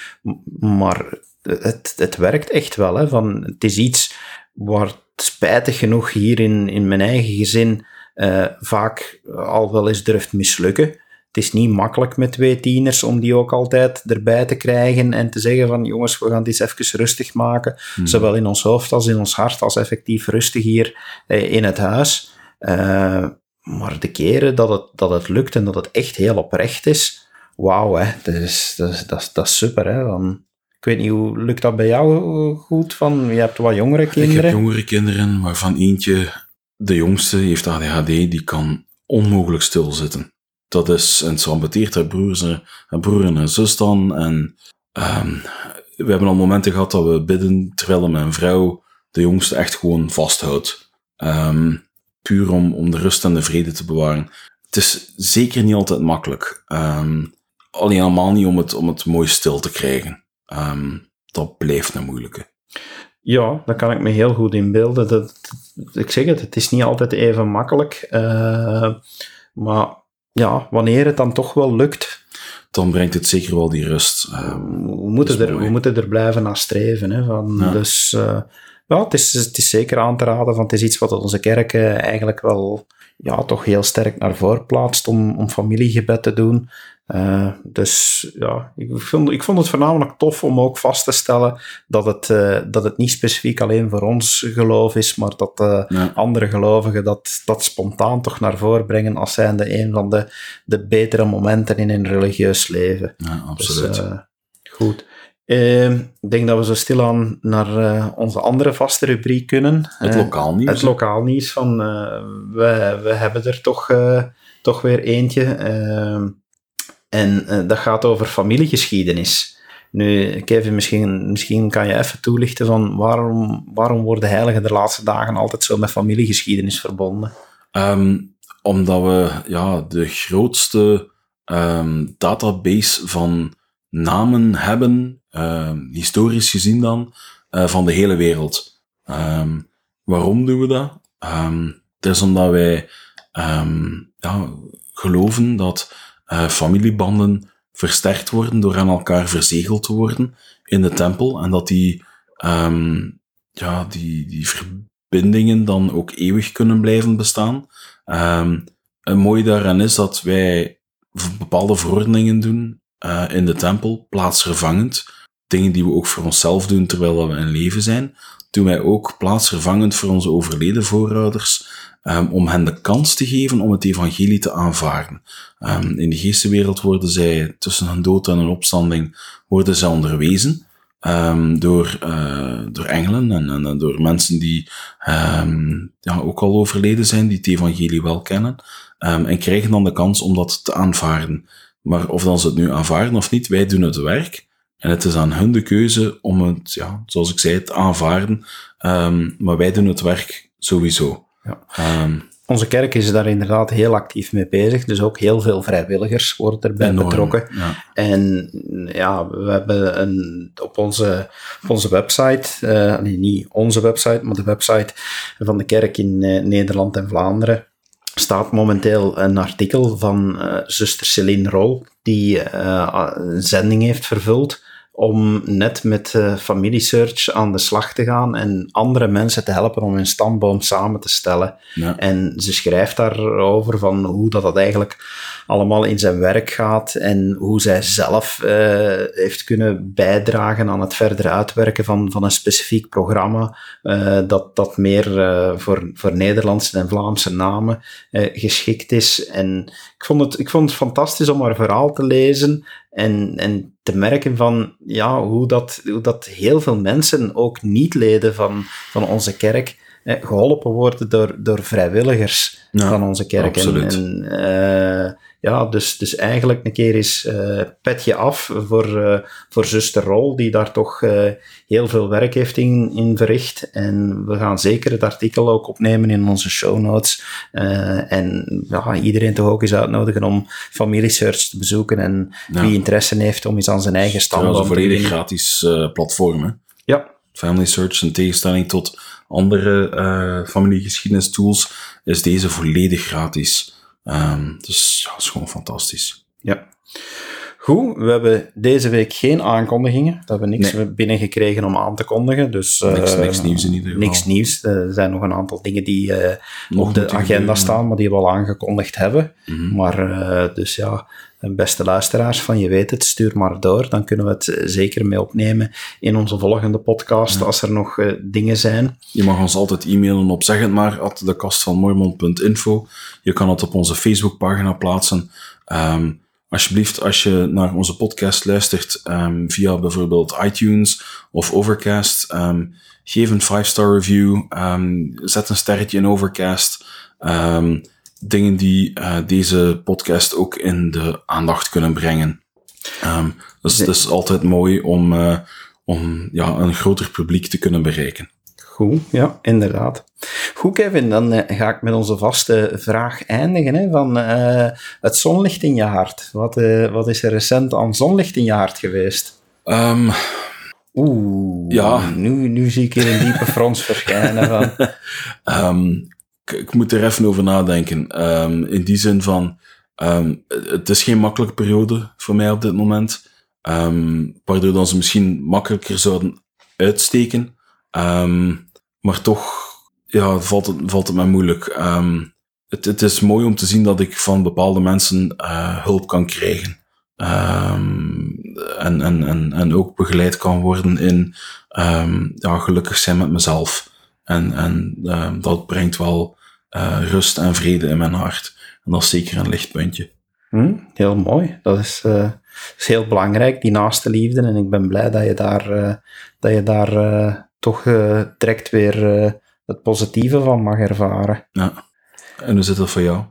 Speaker 2: Maar het, het werkt echt wel. Hè, van, het is iets waar spijtig genoeg hier in, in mijn eigen gezin eh, vaak al wel eens durft mislukken. Het is niet makkelijk met twee tieners om die ook altijd erbij te krijgen en te zeggen van jongens, we gaan dit even rustig maken. Zowel in ons hoofd als in ons hart, als effectief rustig hier eh, in het huis. Eh, maar de keren dat het, dat het lukt en dat het echt heel oprecht is, wauw, hè, dat, is, dat, is, dat, is, dat is super. Hè, van, ik weet niet, hoe lukt dat bij jou goed? Van, je hebt wat jongere
Speaker 1: Ik
Speaker 2: kinderen.
Speaker 1: heb jongere kinderen, waarvan eentje, de jongste, heeft ADHD, die kan onmogelijk stilzitten. Dat is, en het ambeteert haar broers, haar broer en haar zus dan. En ehm, we hebben al momenten gehad dat we bidden, terwijl mijn vrouw de jongste echt gewoon vasthoudt. Ehm, puur om, om de rust en de vrede te bewaren. Het is zeker niet altijd makkelijk. Ehm, alleen allemaal niet om het, om het mooi stil te krijgen. Dat blijft een moeilijke.
Speaker 2: Ja, dat kan ik me heel goed inbeelden. Dat, ik zeg het, het is niet altijd even makkelijk. eh, maar ja, wanneer het dan toch wel lukt,
Speaker 1: dan brengt het zeker wel die rust. Ehm,
Speaker 2: we moeten,
Speaker 1: is
Speaker 2: er,
Speaker 1: mooi.
Speaker 2: we moeten er blijven naar streven. Hè, van,
Speaker 1: Ja.
Speaker 2: Dus eh, ja, het is, het is zeker aan te raden, want het is iets wat onze kerk eh, eigenlijk wel ja, toch heel sterk naar voren plaatst om, om familiegebed te doen. Eh, dus ja, ik vond, ik vond het voornamelijk tof om ook vast te stellen dat het, eh, dat het niet specifiek alleen voor ons geloof is, maar dat eh,
Speaker 1: ja.
Speaker 2: andere gelovigen dat, dat spontaan toch naar voren brengen als zijnde een van de, de betere momenten in een religieus leven.
Speaker 1: ja, absoluut.
Speaker 2: Dus, eh, goed. Eh, ik denk dat we zo stilaan naar onze andere vaste rubriek kunnen.
Speaker 1: het lokaal nieuws.
Speaker 2: het lokaal nieuws van, we, we hebben er toch, toch weer eentje. En eh, dat gaat over familiegeschiedenis. Nu, Kevin, misschien, misschien kan je even toelichten van waarom, waarom worden heiligen de laatste dagen altijd zo met familiegeschiedenis verbonden?
Speaker 1: Ehm, omdat we ja, de grootste ehm, database van namen hebben, ehm, historisch gezien dan, eh, van de hele wereld. Waarom doen we dat? Het is omdat wij ja, geloven dat eh, familiebanden versterkt worden door aan elkaar verzegeld te worden in de tempel en dat die, ehm, ja, die, die verbindingen dan ook eeuwig kunnen blijven bestaan. Ehm een mooi daaraan is dat wij bepaalde verordeningen doen eh, in de tempel, plaatsvervangend. Dingen die we ook voor onszelf doen terwijl we in leven zijn, doen wij ook plaatsvervangend voor onze overleden voorouders, ehm, om hen de kans te geven om het evangelie te aanvaarden. Ehm, in de geestenwereld worden zij tussen een dood en een opstanding worden zij onderwezen. ehm, door, eh, door engelen en, en, door mensen die ja, ook al overleden zijn, die het evangelie wel kennen, en krijgen dan de kans om dat te aanvaarden. Maar of dan ze het nu aanvaarden of niet, wij doen het werk. En het is aan hun de keuze om het, ja, zoals ik zei, te aanvaarden. Maar wij doen het werk sowieso.
Speaker 2: Ja. Um, onze kerk is daar inderdaad heel actief mee bezig. Dus ook heel veel vrijwilligers worden erbij enorm, betrokken. Ja. En ja, we hebben een, op, onze, op onze website, uh, nee, niet onze website, maar de website van de kerk in uh, Nederland en Vlaanderen, staat momenteel een artikel van uh, zuster Celine Rol, die een zending heeft vervuld om net met uh, familiesearch aan de slag te gaan en andere mensen te helpen om hun stamboom samen te stellen. Ja. En ze schrijft daarover van hoe dat, dat eigenlijk allemaal in zijn werk gaat en hoe zij zelf uh, heeft kunnen bijdragen aan het verder uitwerken van, van een specifiek programma uh, dat, dat meer voor, voor Nederlandse en Vlaamse namen geschikt is. En ik vond, het, ik vond het fantastisch om haar verhaal te lezen en, en te merken van ja, hoe, dat, hoe dat heel veel mensen, ook niet-leden van, van onze kerk, eh, geholpen worden door, door vrijwilligers van onze kerk.
Speaker 1: Absoluut.
Speaker 2: En, en uh, ja, dus, dus eigenlijk een keer eens uh, petje af voor, uh, voor zuster Rol, die daar toch uh, heel veel werk heeft in, in verricht. En we gaan zeker het artikel ook opnemen in onze show notes. en ja, iedereen toch ook eens uitnodigen om Family Search te bezoeken. En ja. wie interesse heeft om eens aan zijn eigen stand te
Speaker 1: Het is een volledig gratis platform. Hè?
Speaker 2: Ja.
Speaker 1: Family Search, in tegenstelling tot andere familiegeschiedenis tools, is deze volledig gratis. Um, dus ja, dat is gewoon fantastisch.
Speaker 2: Ja. Goed, we hebben deze week geen aankondigingen. We hebben niks nee. binnengekregen om aan te kondigen. Dus,
Speaker 1: niks, niks nieuws in ieder geval.
Speaker 2: Niks nieuws. Er zijn nog een aantal dingen die uh, op de agenda gebeuren. staan, maar die we al aangekondigd hebben. Mm -hmm. Maar uh, dus ja, beste luisteraars van Je Weet Het, stuur maar door. Dan kunnen we het zeker mee opnemen in onze volgende podcast, ja. als er nog uh, dingen zijn.
Speaker 1: Je mag ons altijd e-mailen op zeg het maar, at de kast van. Je kan het op onze Facebookpagina plaatsen. Um, alsjeblieft, als je naar onze podcast luistert um, via bijvoorbeeld iTunes of Overcast, um, geef een 5-star review, zet een sterretje in Overcast dingen die uh, deze podcast ook in de aandacht kunnen brengen. Um, dus het is altijd mooi om, uh, om ja, een groter publiek te kunnen bereiken.
Speaker 2: Goed, ja, inderdaad. Goed, Kevin, dan uh, ga ik met onze vaste vraag eindigen. Hè, van het zonlicht in je hart. Wat, wat is er recent aan zonlicht in je hart geweest?
Speaker 1: Um,
Speaker 2: Oeh, ja. nu, nu zie ik hier een diepe frons <laughs> verschijnen. Van.
Speaker 1: Um, ik, moet er even over nadenken. Um, in die zin van, um, het is geen makkelijke periode voor mij op dit moment. Um, waardoor dan ze misschien makkelijker zouden uitsteken. maar toch ja, valt, het, valt mij moeilijk. Het, het, is mooi om te zien dat ik van bepaalde mensen uh, hulp kan krijgen. en, en, en, en ook begeleid kan worden in ja, gelukkig zijn met mezelf. En, en dat brengt wel uh, rust en vrede in mijn hart. En dat is zeker een lichtpuntje.
Speaker 2: Hm, heel mooi. Dat is, uh, is heel belangrijk, die naaste liefde. En ik ben blij dat je daar, uh, dat je daar toch direct weer het positieve van mag ervaren.
Speaker 1: Ja. En hoe zit dat voor jou?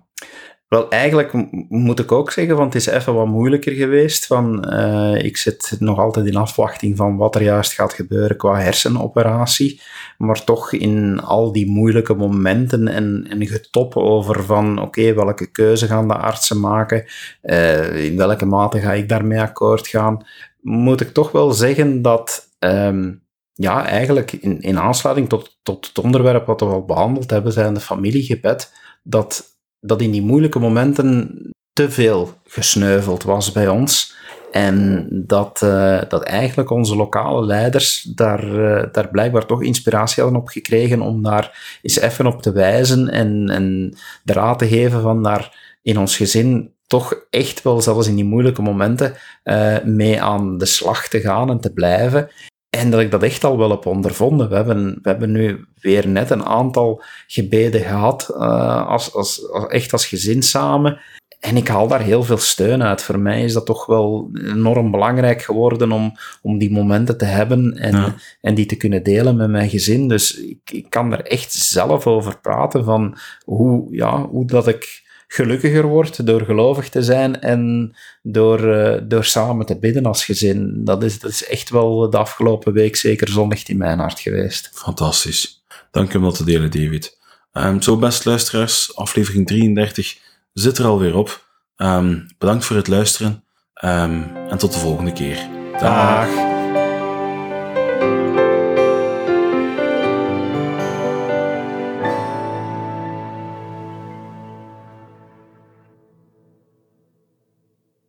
Speaker 2: Wel, eigenlijk moet ik ook zeggen, want het is even wat moeilijker geweest. Van, uh, ik zit nog altijd in afwachting van wat er juist gaat gebeuren qua hersenoperatie. Maar toch in al die moeilijke momenten en, en getop over van oké, welke keuze gaan de artsen maken? Uh, in welke mate ga ik daarmee akkoord gaan? Moet ik toch wel zeggen dat... Um, ja, eigenlijk in, in aansluiting tot, tot het onderwerp wat we al behandeld hebben, zijn de familiegebed, dat dat in die moeilijke momenten te veel gesneuveld was bij ons. En dat, uh, dat eigenlijk onze lokale leiders daar, uh, daar blijkbaar toch inspiratie hadden op gekregen om daar eens even op te wijzen en, en de raad te geven van daar in ons gezin toch echt wel, zelfs in die moeilijke momenten, uh, mee aan de slag te gaan en te blijven. En dat ik dat echt al wel heb ondervonden. We hebben, we hebben nu weer net een aantal gebeden gehad, uh, als, als, als, echt als gezin samen. En ik haal daar heel veel steun uit. Voor mij is dat toch wel enorm belangrijk geworden om, om die momenten te hebben en, ja. en die te kunnen delen met mijn gezin. Dus ik, ik kan er echt zelf over praten van hoe, ja, hoe dat ik gelukkiger wordt door gelovig te zijn en door, eh, door samen te bidden als gezin. Dat is, dat is echt wel de afgelopen week zeker zonlicht in mijn hart geweest.
Speaker 1: Fantastisch. Dank je om dat te delen, David. Um, zo, best luisteraars, aflevering 33 zit er alweer op. Um, bedankt voor het luisteren um, en tot de volgende keer.
Speaker 2: Dag.